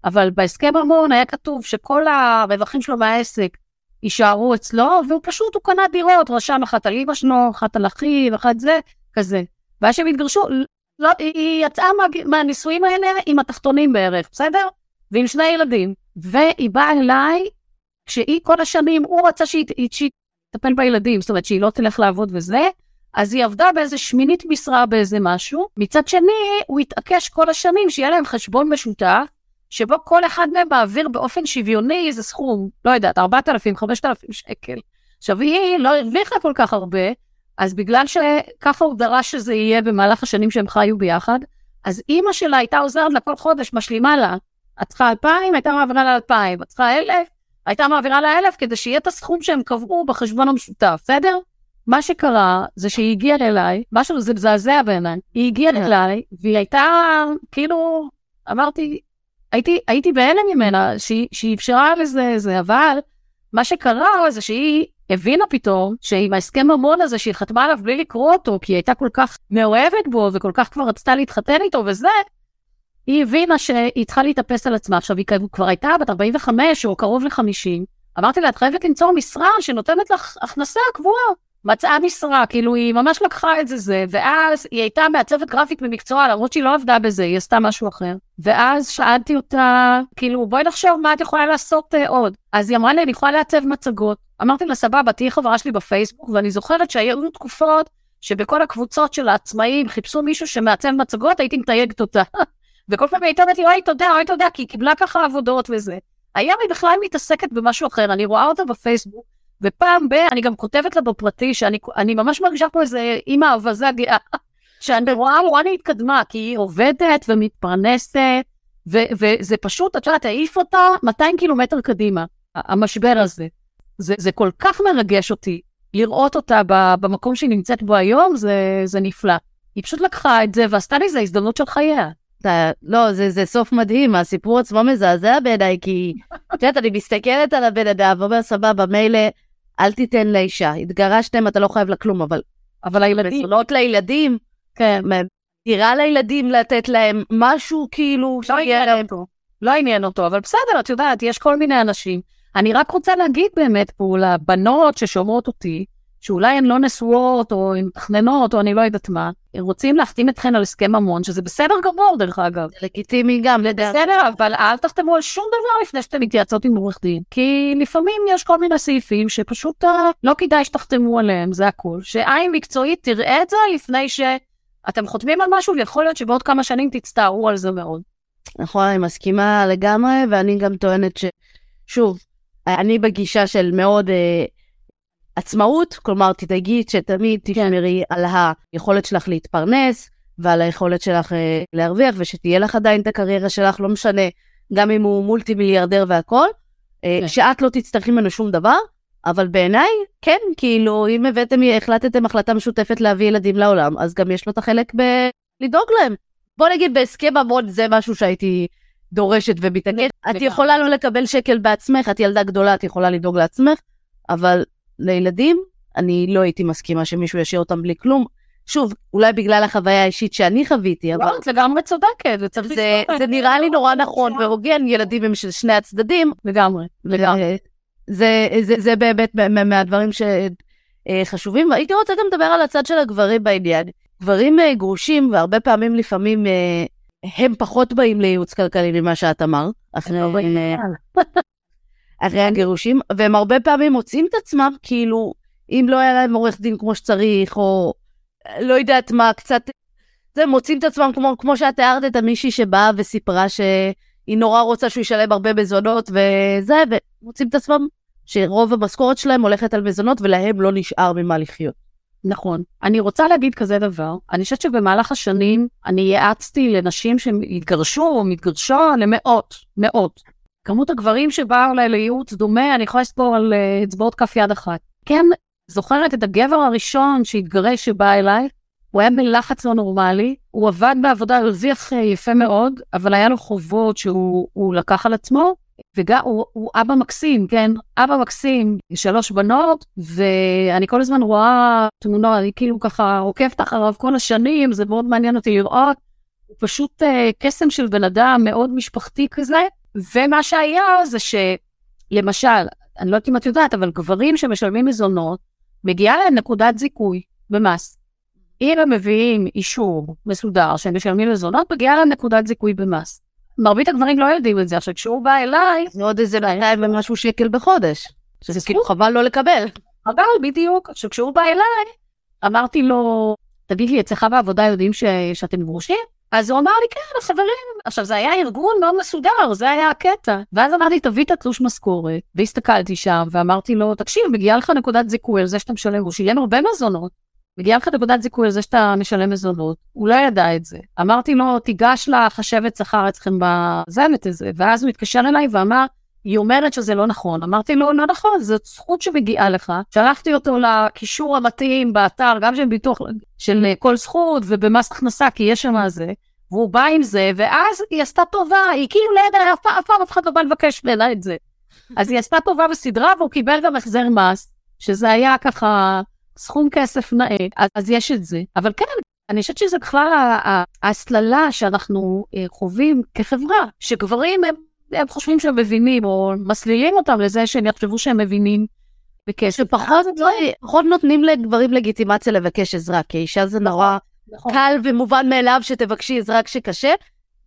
אבל בהסכם המון היה כתוב שכל הרווחים שלו מהעסק יישארו אצלו, והוא פשוט, הוא קנה דירות, רשם אחת על אמא שלו, אחת על אחיו, אחת זה, כזה. ואז שהם התגרשו, לא, היא יצאה מה, מהנישואים האלה עם התחתונים בערך, בסדר? ועם שני ילדים. והיא באה אליי, כשהיא כל השנים, הוא רצה שהיא תטפל בילדים, זאת אומרת שהיא לא תלך לעבוד וזה, אז היא עבדה באיזה שמינית משרה באיזה משהו. מצד שני, הוא התעקש כל השנים שיהיה להם חשבון משותף, שבו כל אחד מהם מעביר באופן שוויוני איזה סכום, לא יודעת, 4,000, 5,000 שקל. עכשיו, היא לא הרוויחה כל כך הרבה, אז בגלל שככה הוא דרש שזה יהיה במהלך השנים שהם חיו ביחד, אז אימא שלה הייתה עוזרת לה כל חודש, משלימה לה. את צריכה 2,000, הייתה מעבירה לה 2,000. את צריכה 1,000, הייתה מעבירה לה 1,000 כדי שיהיה את הסכום שהם קבעו בחשבון המשותף, בסדר? מה שקרה זה שהיא הגיעה אליי, משהו זה מזעזע בעיניי, היא הגיעה כן. אליי והיא הייתה כאילו, אמרתי, הייתי, הייתי בהלם ממנה שהיא, שהיא אפשרה לזה, זה, אבל מה שקרה זה שהיא הבינה פתאום שעם ההסכם ממון הזה שהיא חתמה עליו בלי לקרוא אותו, כי היא הייתה כל כך מאוהבת בו וכל כך כבר רצתה להתחתן איתו וזה, היא הבינה שהיא צריכה להתאפס על עצמה. עכשיו, היא כבר הייתה בת 45 או קרוב ל-50. אמרתי לה, את חייבת למצוא משרה שנותנת לך הכנסה קבועה. מצאה משרה, כאילו היא ממש לקחה את זה זה, ואז היא הייתה מעצבת גרפית במקצוע, למרות שהיא לא עבדה בזה, היא עשתה משהו אחר. ואז שאלתי אותה, כאילו, בואי נחשוב מה את יכולה לעשות uh, עוד. אז היא אמרה לי, אני יכולה לעצב מצגות. אמרתי לה, סבבה, תהיי חברה שלי בפייסבוק, ואני זוכרת שהיו תקופות שבכל הקבוצות של העצמאים חיפשו מישהו שמעצב מצגות, הייתי מתייגת אותה. וכל פעם הייתה אומרת לי, אוי, תודה, אוי, תודה, כי היא קיבלה ככה עבודות וזה. היום היא בכלל מתעסקת במשהו אחר, אני רואה אותה בפייסבוק, ופעם ב... אני גם כותבת לה בפרטי, שאני ממש מרגישה פה איזה אימא אבזה גאה, שאני רואה, רואה לי התקדמה, כי היא עובדת ומתפרנסת, ו- וזה פשוט, את יודעת, העיף אותה 200 קילומטר קדימה, המשבר הזה. זה, זה כל כך מרגש אותי לראות אותה במקום שהיא נמצאת בו היום, זה, זה נפלא. היא פשוט לקחה את זה ועשתה לי איזה הזדמנות של חייה. אתה, לא, זה, זה סוף מדהים, הסיפור עצמו מזעזע בעיניי, כי את יודעת, אני מסתכלת על הבן אדם ואומר, סבבה, מילא, אל תיתן לאישה, התגרשתם, אתה לא חייב לה כלום, אבל... אבל הילדים... מזונות לילדים, כן, דירה לילדים לתת להם, משהו כאילו... לא עניין אותו. לא עניין אותו, אבל בסדר, את יודעת, יש כל מיני אנשים. אני רק רוצה להגיד באמת פה לבנות ששומעות אותי, שאולי הן לא נשואות או הן מתכננות או אני לא יודעת מה, הם רוצים להחתים אתכן על הסכם ממון, שזה בסדר גמור דרך אגב. לגיטימי גם לדעת. בסדר, אבל אל תחתמו על שום דבר לפני שאתם מתייעצות עם עורך דין, כי לפעמים יש כל מיני סעיפים שפשוט uh, לא כדאי שתחתמו עליהם, זה הכול. שעין מקצועית תראה את זה לפני שאתם חותמים על משהו, ויכול להיות שבעוד כמה שנים תצטערו על זה מאוד. נכון, אני מסכימה לגמרי, ואני גם טוענת ש... שוב, אני בגישה של מאוד... Uh, עצמאות, כלומר תדאגי שתמיד כן. תשמרי על היכולת שלך להתפרנס ועל היכולת שלך אה, להרוויח ושתהיה לך עדיין את הקריירה שלך, לא משנה, גם אם הוא מולטי מיליארדר והכל, אה, כן. שאת לא תצטרכי ממנו שום דבר, אבל בעיניי, כן, כאילו, אם הבאתם, החלטתם החלטה משותפת להביא ילדים לעולם, אז גם יש לו את החלק בלדאוג להם. בוא נגיד בהסכם המון זה משהו שהייתי דורשת ומתעקשת. את יכולה לא לקבל שקל בעצמך, את ילדה גדולה, את יכולה לדאוג לעצמך, אבל לילדים, אני לא הייתי מסכימה שמישהו ישאיר אותם בלי כלום. שוב, אולי בגלל החוויה האישית שאני חוויתי, אבל... לא, את לגמרי צודקת, זה, זה נראה לי נורא נכון והוגן, ילדים הם של שני הצדדים. לגמרי, לגמרי. זה, זה, זה באמת מהדברים שחשובים, והייתי רוצה גם לדבר על הצד של הגברים בעניין. גברים אה, גרושים, והרבה פעמים לפעמים אה, הם פחות באים לייעוץ כלכלי ממה שאת אמרת. אחרי... אחרי הגירושים, והם הרבה פעמים מוצאים את עצמם, כאילו, אם לא היה להם עורך דין כמו שצריך, או לא יודעת מה, קצת... זה, מוצאים את עצמם כמו, כמו שאת תיארת את המישהי שבאה וסיפרה שהיא נורא רוצה שהוא ישלם הרבה מזונות וזה, ומוצאים את עצמם שרוב המשכורת שלהם הולכת על מזונות ולהם לא נשאר ממה לחיות. נכון. אני רוצה להגיד כזה דבר, אני חושבת שבמהלך השנים אני יעצתי לנשים שהתגרשו או מתגרשו למאות, מאות. כמות הגברים שבאו אליי לייעוץ דומה, אני יכולה לספור על uh, אצבעות כף יד אחת. כן, זוכרת את הגבר הראשון שהתגרש שבא אליי, הוא היה בלחץ לא נורמלי, הוא עבד בעבודה, הרוויח יפה מאוד, אבל היה לו חובות שהוא לקח על עצמו, וגם הוא, הוא אבא מקסים, כן? אבא מקסים, שלוש בנות, ואני כל הזמן רואה תמונה, אני כאילו ככה עוקבת אחריו כל השנים, זה מאוד מעניין אותי לראות. הוא פשוט אה, קסם של בן אדם מאוד משפחתי כזה, ומה שהיה זה שלמשל, אני לא יודעת אם את יודעת, אבל גברים שמשלמים מזונות, מגיעה להם נקודת זיכוי במס. אם הם מביאים אישור מסודר שהם משלמים מזונות, מגיעה להם נקודת זיכוי במס. מרבית הגברים לא יודעים את זה. עכשיו, כשהוא בא אליי... זה עוד איזה 200 ומשהו שקל בחודש. שזה כאילו חבל לא לקבל. חבל, בדיוק. עכשיו, כשהוא בא אליי, אמרתי לו, תגיד לי, אצלך בעבודה יודעים ש... שאתם גרושים? אז הוא אמר לי, כן, חברים. עכשיו, זה היה ארגון מאוד מסודר, זה היה הקטע. ואז אמרתי, תביא את התלוש משכורת, והסתכלתי שם, ואמרתי לו, תקשיב, מגיעה לך נקודת זיכוי על זה שאתה משלם, הוא שילם הרבה מזונות. מגיעה לך נקודת זיכוי על זה שאתה משלם מזונות, הוא לא ידע את זה. אמרתי לו, תיגש לחשבת שכר אצלכם בזמת הזה, ואז הוא התקשר אליי ואמר, היא אומרת שזה לא נכון. אמרתי לו, לא נכון, זאת זכות שמגיעה לך. שלחתי אותו לקישור המתאים באתר, גם של ביטוח, של כל זכות ובמס הכנסה, כי יש שם זה. והוא בא עם זה, ואז היא עשתה טובה, היא כאילו לא ידעה, אף פעם אף אחד לא בא לבקש ממנה את זה. אז היא עשתה טובה בסדרה, והוא קיבל גם החזר מס, שזה היה ככה סכום כסף נאה, אז, אז יש את זה. אבל כן, אני חושבת שזה בכלל ההסללה שאנחנו אה, חווים כחברה, שגברים הם, הם חושבים שהם מבינים, או מסלילים אותם לזה שהם יחשבו שהם מבינים בכסף. שפחות לא, פחות נותנים לגברים לגיטימציה לבקש עזרה, כי אישה זה נורא נכון. קל ומובן מאליו שתבקשי עזרה כשקשה.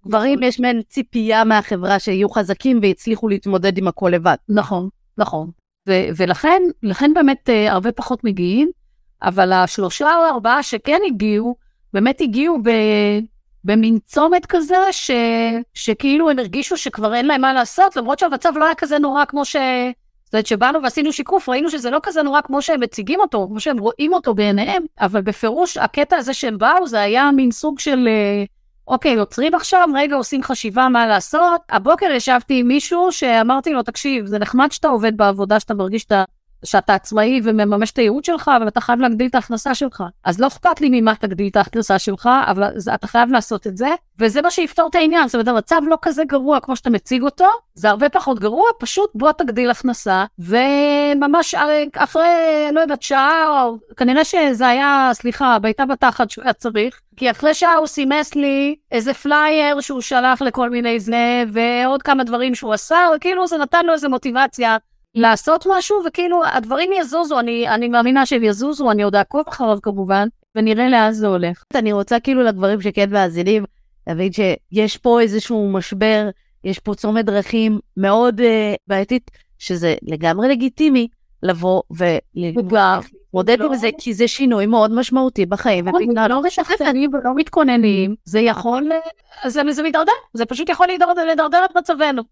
גברים נכון. יש מעין ציפייה מהחברה שיהיו חזקים ויצליחו להתמודד עם הכל לבד. נכון, נכון. ו- ולכן, לכן באמת אה, הרבה פחות מגיעים. אבל השלושה או ארבעה שכן הגיעו, באמת הגיעו ב... במין צומת כזה, ש... שכאילו הם הרגישו שכבר אין להם מה לעשות, למרות שהמצב לא היה כזה נורא כמו ש... זאת אומרת, שבאנו ועשינו שיקוף, ראינו שזה לא כזה נורא כמו שהם מציגים אותו, כמו שהם רואים אותו בעיניהם, אבל בפירוש, הקטע הזה שהם באו, זה היה מין סוג של, אה, אוקיי, עוצרים עכשיו, רגע עושים חשיבה מה לעשות. הבוקר ישבתי עם מישהו שאמרתי לו, תקשיב, זה נחמד שאתה עובד בעבודה, שאתה מרגיש שאתה שאתה עצמאי ומממש את הייעוד שלך, אבל אתה חייב להגדיל את ההכנסה שלך. אז לא אכפת לי ממה תגדיל את ההכנסה שלך, אבל אתה חייב לעשות את זה, וזה מה שיפתור את העניין. זאת אומרת, המצב לא כזה גרוע כמו שאתה מציג אותו, זה הרבה פחות גרוע, פשוט בוא תגדיל הכנסה, וממש אחרי, לא יודעת, שעה, או כנראה שזה היה, סליחה, בעיטה בתחת שהוא היה צריך, כי אחרי שעה הוא סימס לי איזה פלייר שהוא שלח לכל מיני זה, ועוד כמה דברים שהוא עשה, וכאילו זה נתן לו איזה מוטיבציה לעשות משהו, וכאילו הדברים יזוזו, אני, אני מאמינה שהם יזוזו, אני עוד אעקוב אחריו כמובן, ונראה לאן זה הולך. אני רוצה כאילו לדברים שכן מאזינים, להבין שיש פה איזשהו משבר, יש פה צומת דרכים מאוד uh, בעייתית, שזה לגמרי לגיטימי לבוא ולהתמודד עם זה, כי זה שינוי מאוד משמעותי בחיים. נכון, לא משכנעים ולא מתכוננים, זה יכול, זה מתדרדר, זה פשוט יכול לדרדר את מצבנו.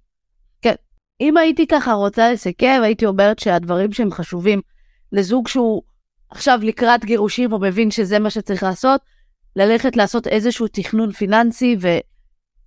אם הייתי ככה רוצה לסכם, הייתי אומרת שהדברים שהם חשובים לזוג שהוא עכשיו לקראת גירושים, הוא מבין שזה מה שצריך לעשות, ללכת לעשות איזשהו תכנון פיננסי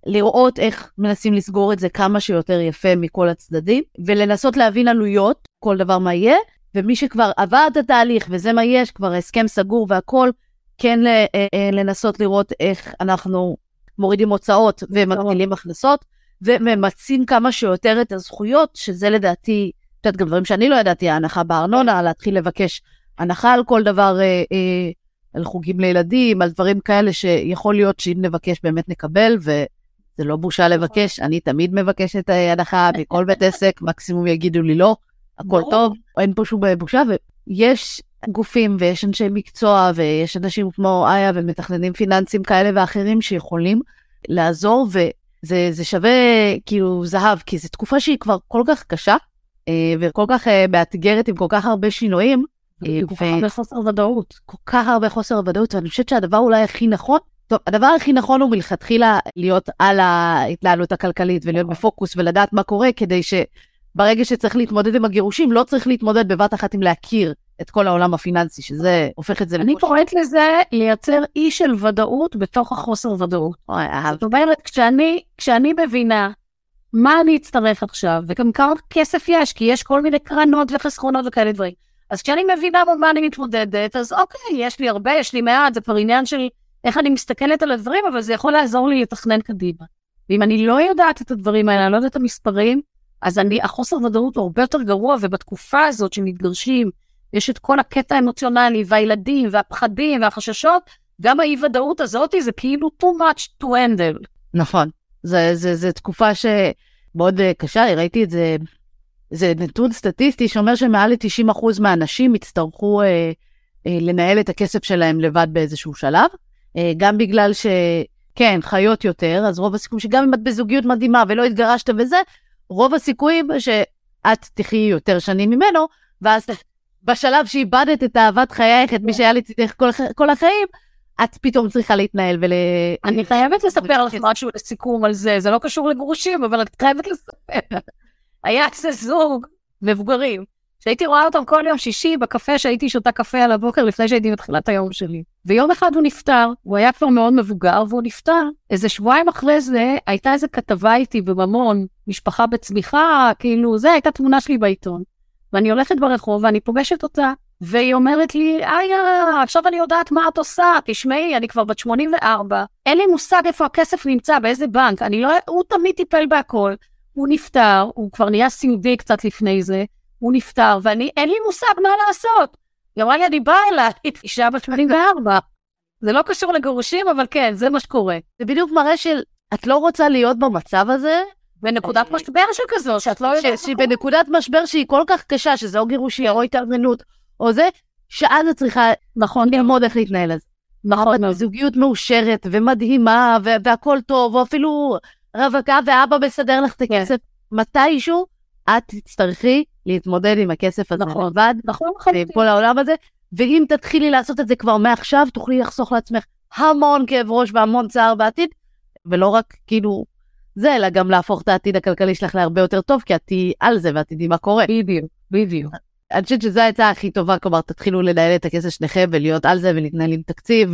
ולראות איך מנסים לסגור את זה כמה שיותר יפה מכל הצדדים, ולנסות להבין עלויות, כל דבר מה יהיה, ומי שכבר עבר את התהליך וזה מה יש, כבר הסכם סגור והכל, כן אה, אה, לנסות לראות איך אנחנו מורידים הוצאות ומגדילים הכנסות. וממצים כמה שיותר את הזכויות, שזה לדעתי, את יודעת, גם דברים שאני לא ידעתי, ההנחה בארנונה, להתחיל לבקש הנחה על כל דבר, אה, אה, על חוגים לילדים, על דברים כאלה שיכול להיות שאם נבקש באמת נקבל, וזה לא בושה לבקש, אני תמיד מבקשת אה, הנחה מכל בית עסק, מקסימום יגידו לי לא, הכל טוב, אין פה שום בושה, ויש גופים ויש אנשי מקצוע ויש אנשים כמו איה ומתכננים פיננסיים כאלה ואחרים שיכולים לעזור, ו... זה, זה שווה כאילו זהב, כי זו תקופה שהיא כבר כל כך קשה, אה, וכל כך אה, מאתגרת עם כל כך הרבה שינויים. אה, כל כך הרבה חוסר ודאות. כל כך הרבה חוסר ודאות, ואני חושבת שהדבר אולי הכי נכון, טוב, הדבר הכי נכון הוא מלכתחילה להיות על ההתנהלות הכלכלית ולהיות בפוקוס ולדעת מה קורה, כדי שברגע שצריך להתמודד עם הגירושים, לא צריך להתמודד בבת אחת עם להכיר את כל העולם הפיננסי, שזה הופך את זה... אני קוראת לזה לייצר אי של ודאות בתוך החוסר ודאות. זאת אומרת, כשאני, כשאני מבינה מה אני אצטרך עכשיו, וגם כמה כסף יש, כי יש כל מיני קרנות וחסכונות וכאלה דברים. אז כשאני מבינה מול מה אני מתמודדת, אז אוקיי, יש לי הרבה, יש לי מעט, זה כבר עניין של איך אני מסתכלת על הדברים, אבל זה יכול לעזור לי לתכנן קדימה. ואם אני לא יודעת את הדברים האלה, אני לא יודעת את המספרים, אז אני, החוסר ודאות הוא הרבה יותר גרוע, ובתקופה הזאת שמתגרשים, יש את כל הקטע האמוציונלי, והילדים, והפחדים, והחששות, גם האי-ודאות הזאת זה כאילו too much to handle. נכון. זו תקופה שמאוד uh, קשה, ראיתי את זה, זה נתון סטטיסטי שאומר שמעל ל-90% מהאנשים יצטרכו uh, uh, לנהל את הכסף שלהם לבד באיזשהו שלב, uh, גם בגלל ש... כן, חיות יותר, אז רוב הסיכויים שגם אם את בזוגיות מדהימה ולא התגרשת וזה, רוב הסיכויים שאת תחיי יותר שנים ממנו, ואז בשלב שאיבדת את אהבת חייך, את מי שהיה לצידך כל, כל החיים, את פתאום צריכה להתנהל ול... אני חייבת לספר לך משהו לסיכום על זה, זה לא קשור לגרושים, אבל את חייבת לספר. היה איזה זוג מבוגרים, שהייתי רואה אותם כל יום שישי בקפה שהייתי שותה קפה על הבוקר לפני שהייתי בתחילת היום שלי. ויום אחד הוא נפטר, הוא היה כבר מאוד מבוגר והוא נפטר. איזה שבועיים אחרי זה הייתה איזה כתבה איתי בממון, משפחה בצמיחה, כאילו זה, הייתה תמונה שלי בעיתון. ואני הולכת ברחוב ואני פוגשת אותה, והיא אומרת לי, איה, עכשיו אני יודעת מה את עושה, תשמעי, אני כבר בת 84, אין לי מושג איפה הכסף נמצא, באיזה בנק, אני לא, הוא תמיד טיפל בהכל, הוא נפטר, הוא כבר נהיה סיעודי קצת לפני זה, הוא נפטר, ואני, אין לי מושג מה לעשות. היא אמרה לי, אני באה אליי, אישה בת 84. זה לא קשור לגירושים, אבל כן, זה מה שקורה. זה בדיוק מראה של, את לא רוצה להיות במצב הזה, בנקודת משבר שכזו, שאת לא יודעת... בנקודת משבר שהיא כל כך קשה, שזה או גירושי או התארגנות, או זה, שאז את צריכה נכון ללמוד איך להתנהל על זה. נכון. זוגיות מאושרת ומדהימה, והכל טוב, או אפילו רווקה ואבא מסדר לך את כן. הכסף. מתישהו את תצטרכי להתמודד עם הכסף הזה נכון, לבד, נכון, נכון. כל העולם הזה, ואם תתחילי לעשות את זה כבר מעכשיו, תוכלי לחסוך לעצמך המון כאב ראש והמון צער בעתיד, ולא רק כאילו זה, אלא גם להפוך את העתיד הכלכלי שלך להרבה יותר טוב, כי את תהיי על זה ואת תדעי מה קורה. בדיוק, בדיוק. אני חושבת שזו העצה הכי טובה, כלומר, תתחילו לנהל את הכסף שניכם ולהיות על זה ולהתנהל עם תקציב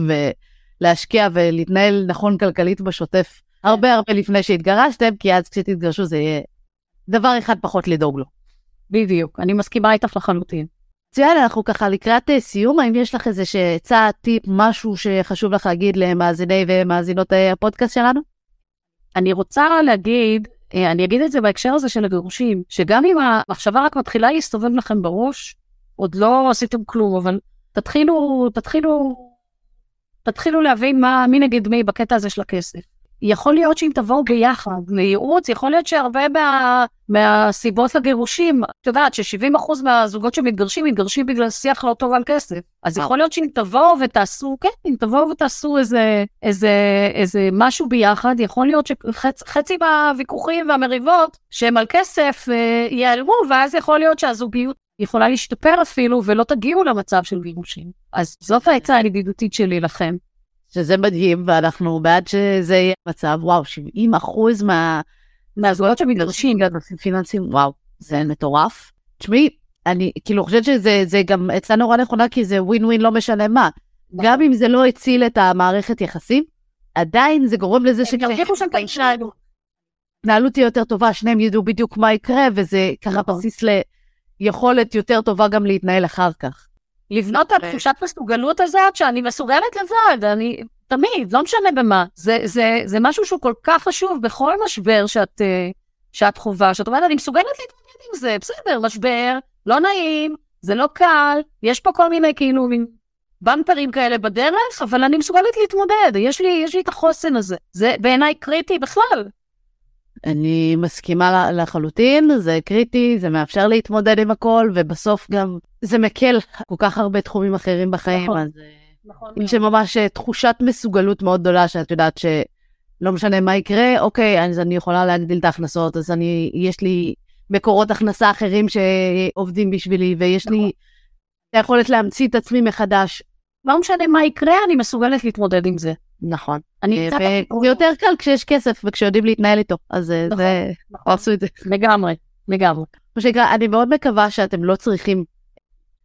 ולהשקיע ולהתנהל נכון כלכלית בשוטף הרבה הרבה לפני שהתגרשתם, כי אז כשתתגרשו זה יהיה דבר אחד פחות לדאוג לו. בדיוק, אני מסכימה איתך לחלוטין. מצוין, אנחנו ככה לקראת אה, סיום, האם יש לך איזה שעצה, טיפ, משהו שחשוב לך להגיד למאזיני ומאזינות אה, הפודקאסט שלנו? אני רוצה להגיד, אה, אני אגיד את זה בהקשר הזה של הגירושים, שגם אם המחשבה רק מתחילה להסתובב לכם בראש, עוד לא עשיתם כלום, אבל תתחילו, תתחילו, תתחילו להבין מה, מי נגד מי בקטע הזה של הכסף. יכול להיות שאם תבואו ביחד לייעוץ, יכול להיות שהרבה מה, מהסיבות לגירושים, את יודעת ש-70% מהזוגות שמתגרשים, מתגרשים בגלל שיח לא טוב על כסף. אז יכול להיות שאם תבואו ותעשו, כן, אם תבואו ותעשו איזה, איזה, איזה משהו ביחד, יכול להיות שחצי מהוויכוחים והמריבות שהם על כסף אה, ייעלמו, ואז יכול להיות שהזוגיות יכולה להשתפר אפילו, ולא תגיעו למצב של גירושים. אז זאת העצה הידידותית שלי לכם. שזה מדהים, ואנחנו בעד שזה יהיה מצב, וואו, 70 אחוז מה... מהזוגות שמתגרשים, נושאים פיננסיים, וואו, זה מטורף. תשמעי, אני כאילו חושבת שזה גם עצה נורא נכונה, כי זה ווין ווין לא משנה מה. נכון. גם אם זה לא הציל את המערכת יחסים, עדיין זה גורם לזה ש... התנהלות תהיה יותר טובה, שניהם ידעו בדיוק מה יקרה, וזה ככה נכון. בסיס ליכולת יותר טובה גם להתנהל אחר כך. לבנות את התחושת מסוגלות הזאת שאני מסוגלת לבד, אני תמיד, לא משנה במה. זה, זה, זה משהו שהוא כל כך חשוב בכל משבר שאת, אה, שאת חווה, שאת אומרת, אני מסוגלת להתמודד עם זה, בסדר, משבר, לא נעים, זה לא קל, יש פה כל מיני כאילו מין במפרים כאלה בדרך, אבל אני מסוגלת להתמודד, יש לי, יש לי את החוסן הזה. זה בעיניי קריטי בכלל. אני מסכימה לחלוטין, זה קריטי, זה מאפשר להתמודד עם הכל, ובסוף גם זה מקל כל כך הרבה תחומים אחרים בחיים, נכון, אז אה, נכון יש ממש אה, תחושת מסוגלות מאוד גדולה, שאת יודעת שלא משנה מה יקרה, אוקיי, אז אני יכולה להגדיל את ההכנסות, אז אני, יש לי מקורות הכנסה אחרים שעובדים בשבילי, ויש נכון. לי את היכולת להמציא את עצמי מחדש. לא משנה מה יקרה, אני מסוגלת להתמודד עם זה. נכון. אני קצת... זה יותר קל כשיש כסף וכשיודעים להתנהל איתו, אז אה, נכון, זה... נכון. עשו את זה. לגמרי, לגמרי. מה שנקרא, אני מאוד מקווה שאתם לא צריכים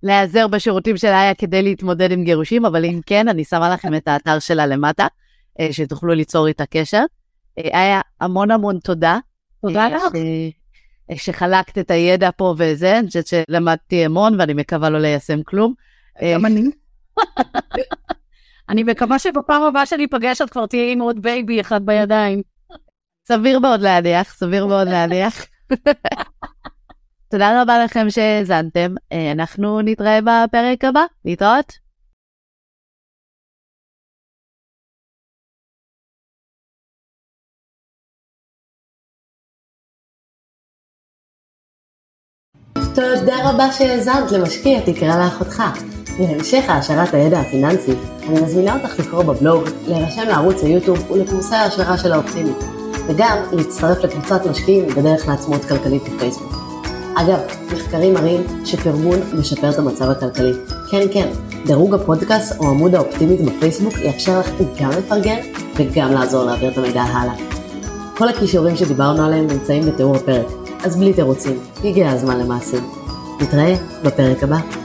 להיעזר בשירותים של איה כדי להתמודד עם גירושים, אבל אם כן, אני שמה לכם את האתר שלה למטה, אה, שתוכלו ליצור איתה קשר. אה, איה, המון המון תודה. תודה לך. שחלקת את הידע פה וזה, אני חושבת שלמדתי המון ואני מקווה לא ליישם כלום. גם אני. אני מקווה שבפעם הבאה שאני אפגש את כבר תהיה עם עוד בייבי אחד בידיים. סביר מאוד להניח, סביר מאוד להניח. תודה רבה לכם שהאזנתם, אנחנו נתראה בפרק הבא, להתראות. תודה רבה שהאזנת למשקיע תקרא לאחותך. להמשך העשרת הידע הפיננסי, אני מזמינה אותך לקרוא בבלוג, להירשם לערוץ היוטיוב ולקורסי ההשערה של האופטימית, וגם להצטרף לקבוצת משקיעים בדרך לעצמאות כלכלית בפייסבוק. אגב, מחקרים מראים שפרגון משפר את המצב הכלכלי. כן, כן, דירוג הפודקאסט או עמוד האופטימית בפייסבוק יאפשר לך גם לפרגן וגם לעזור להעביר את המידע הלאה. כל הכישורים שדיברנו עליהם נמצאים בתיאור הפרק, אז בלי תירוצים, הגיע הזמן למעשים. נתראה בפרק הבא.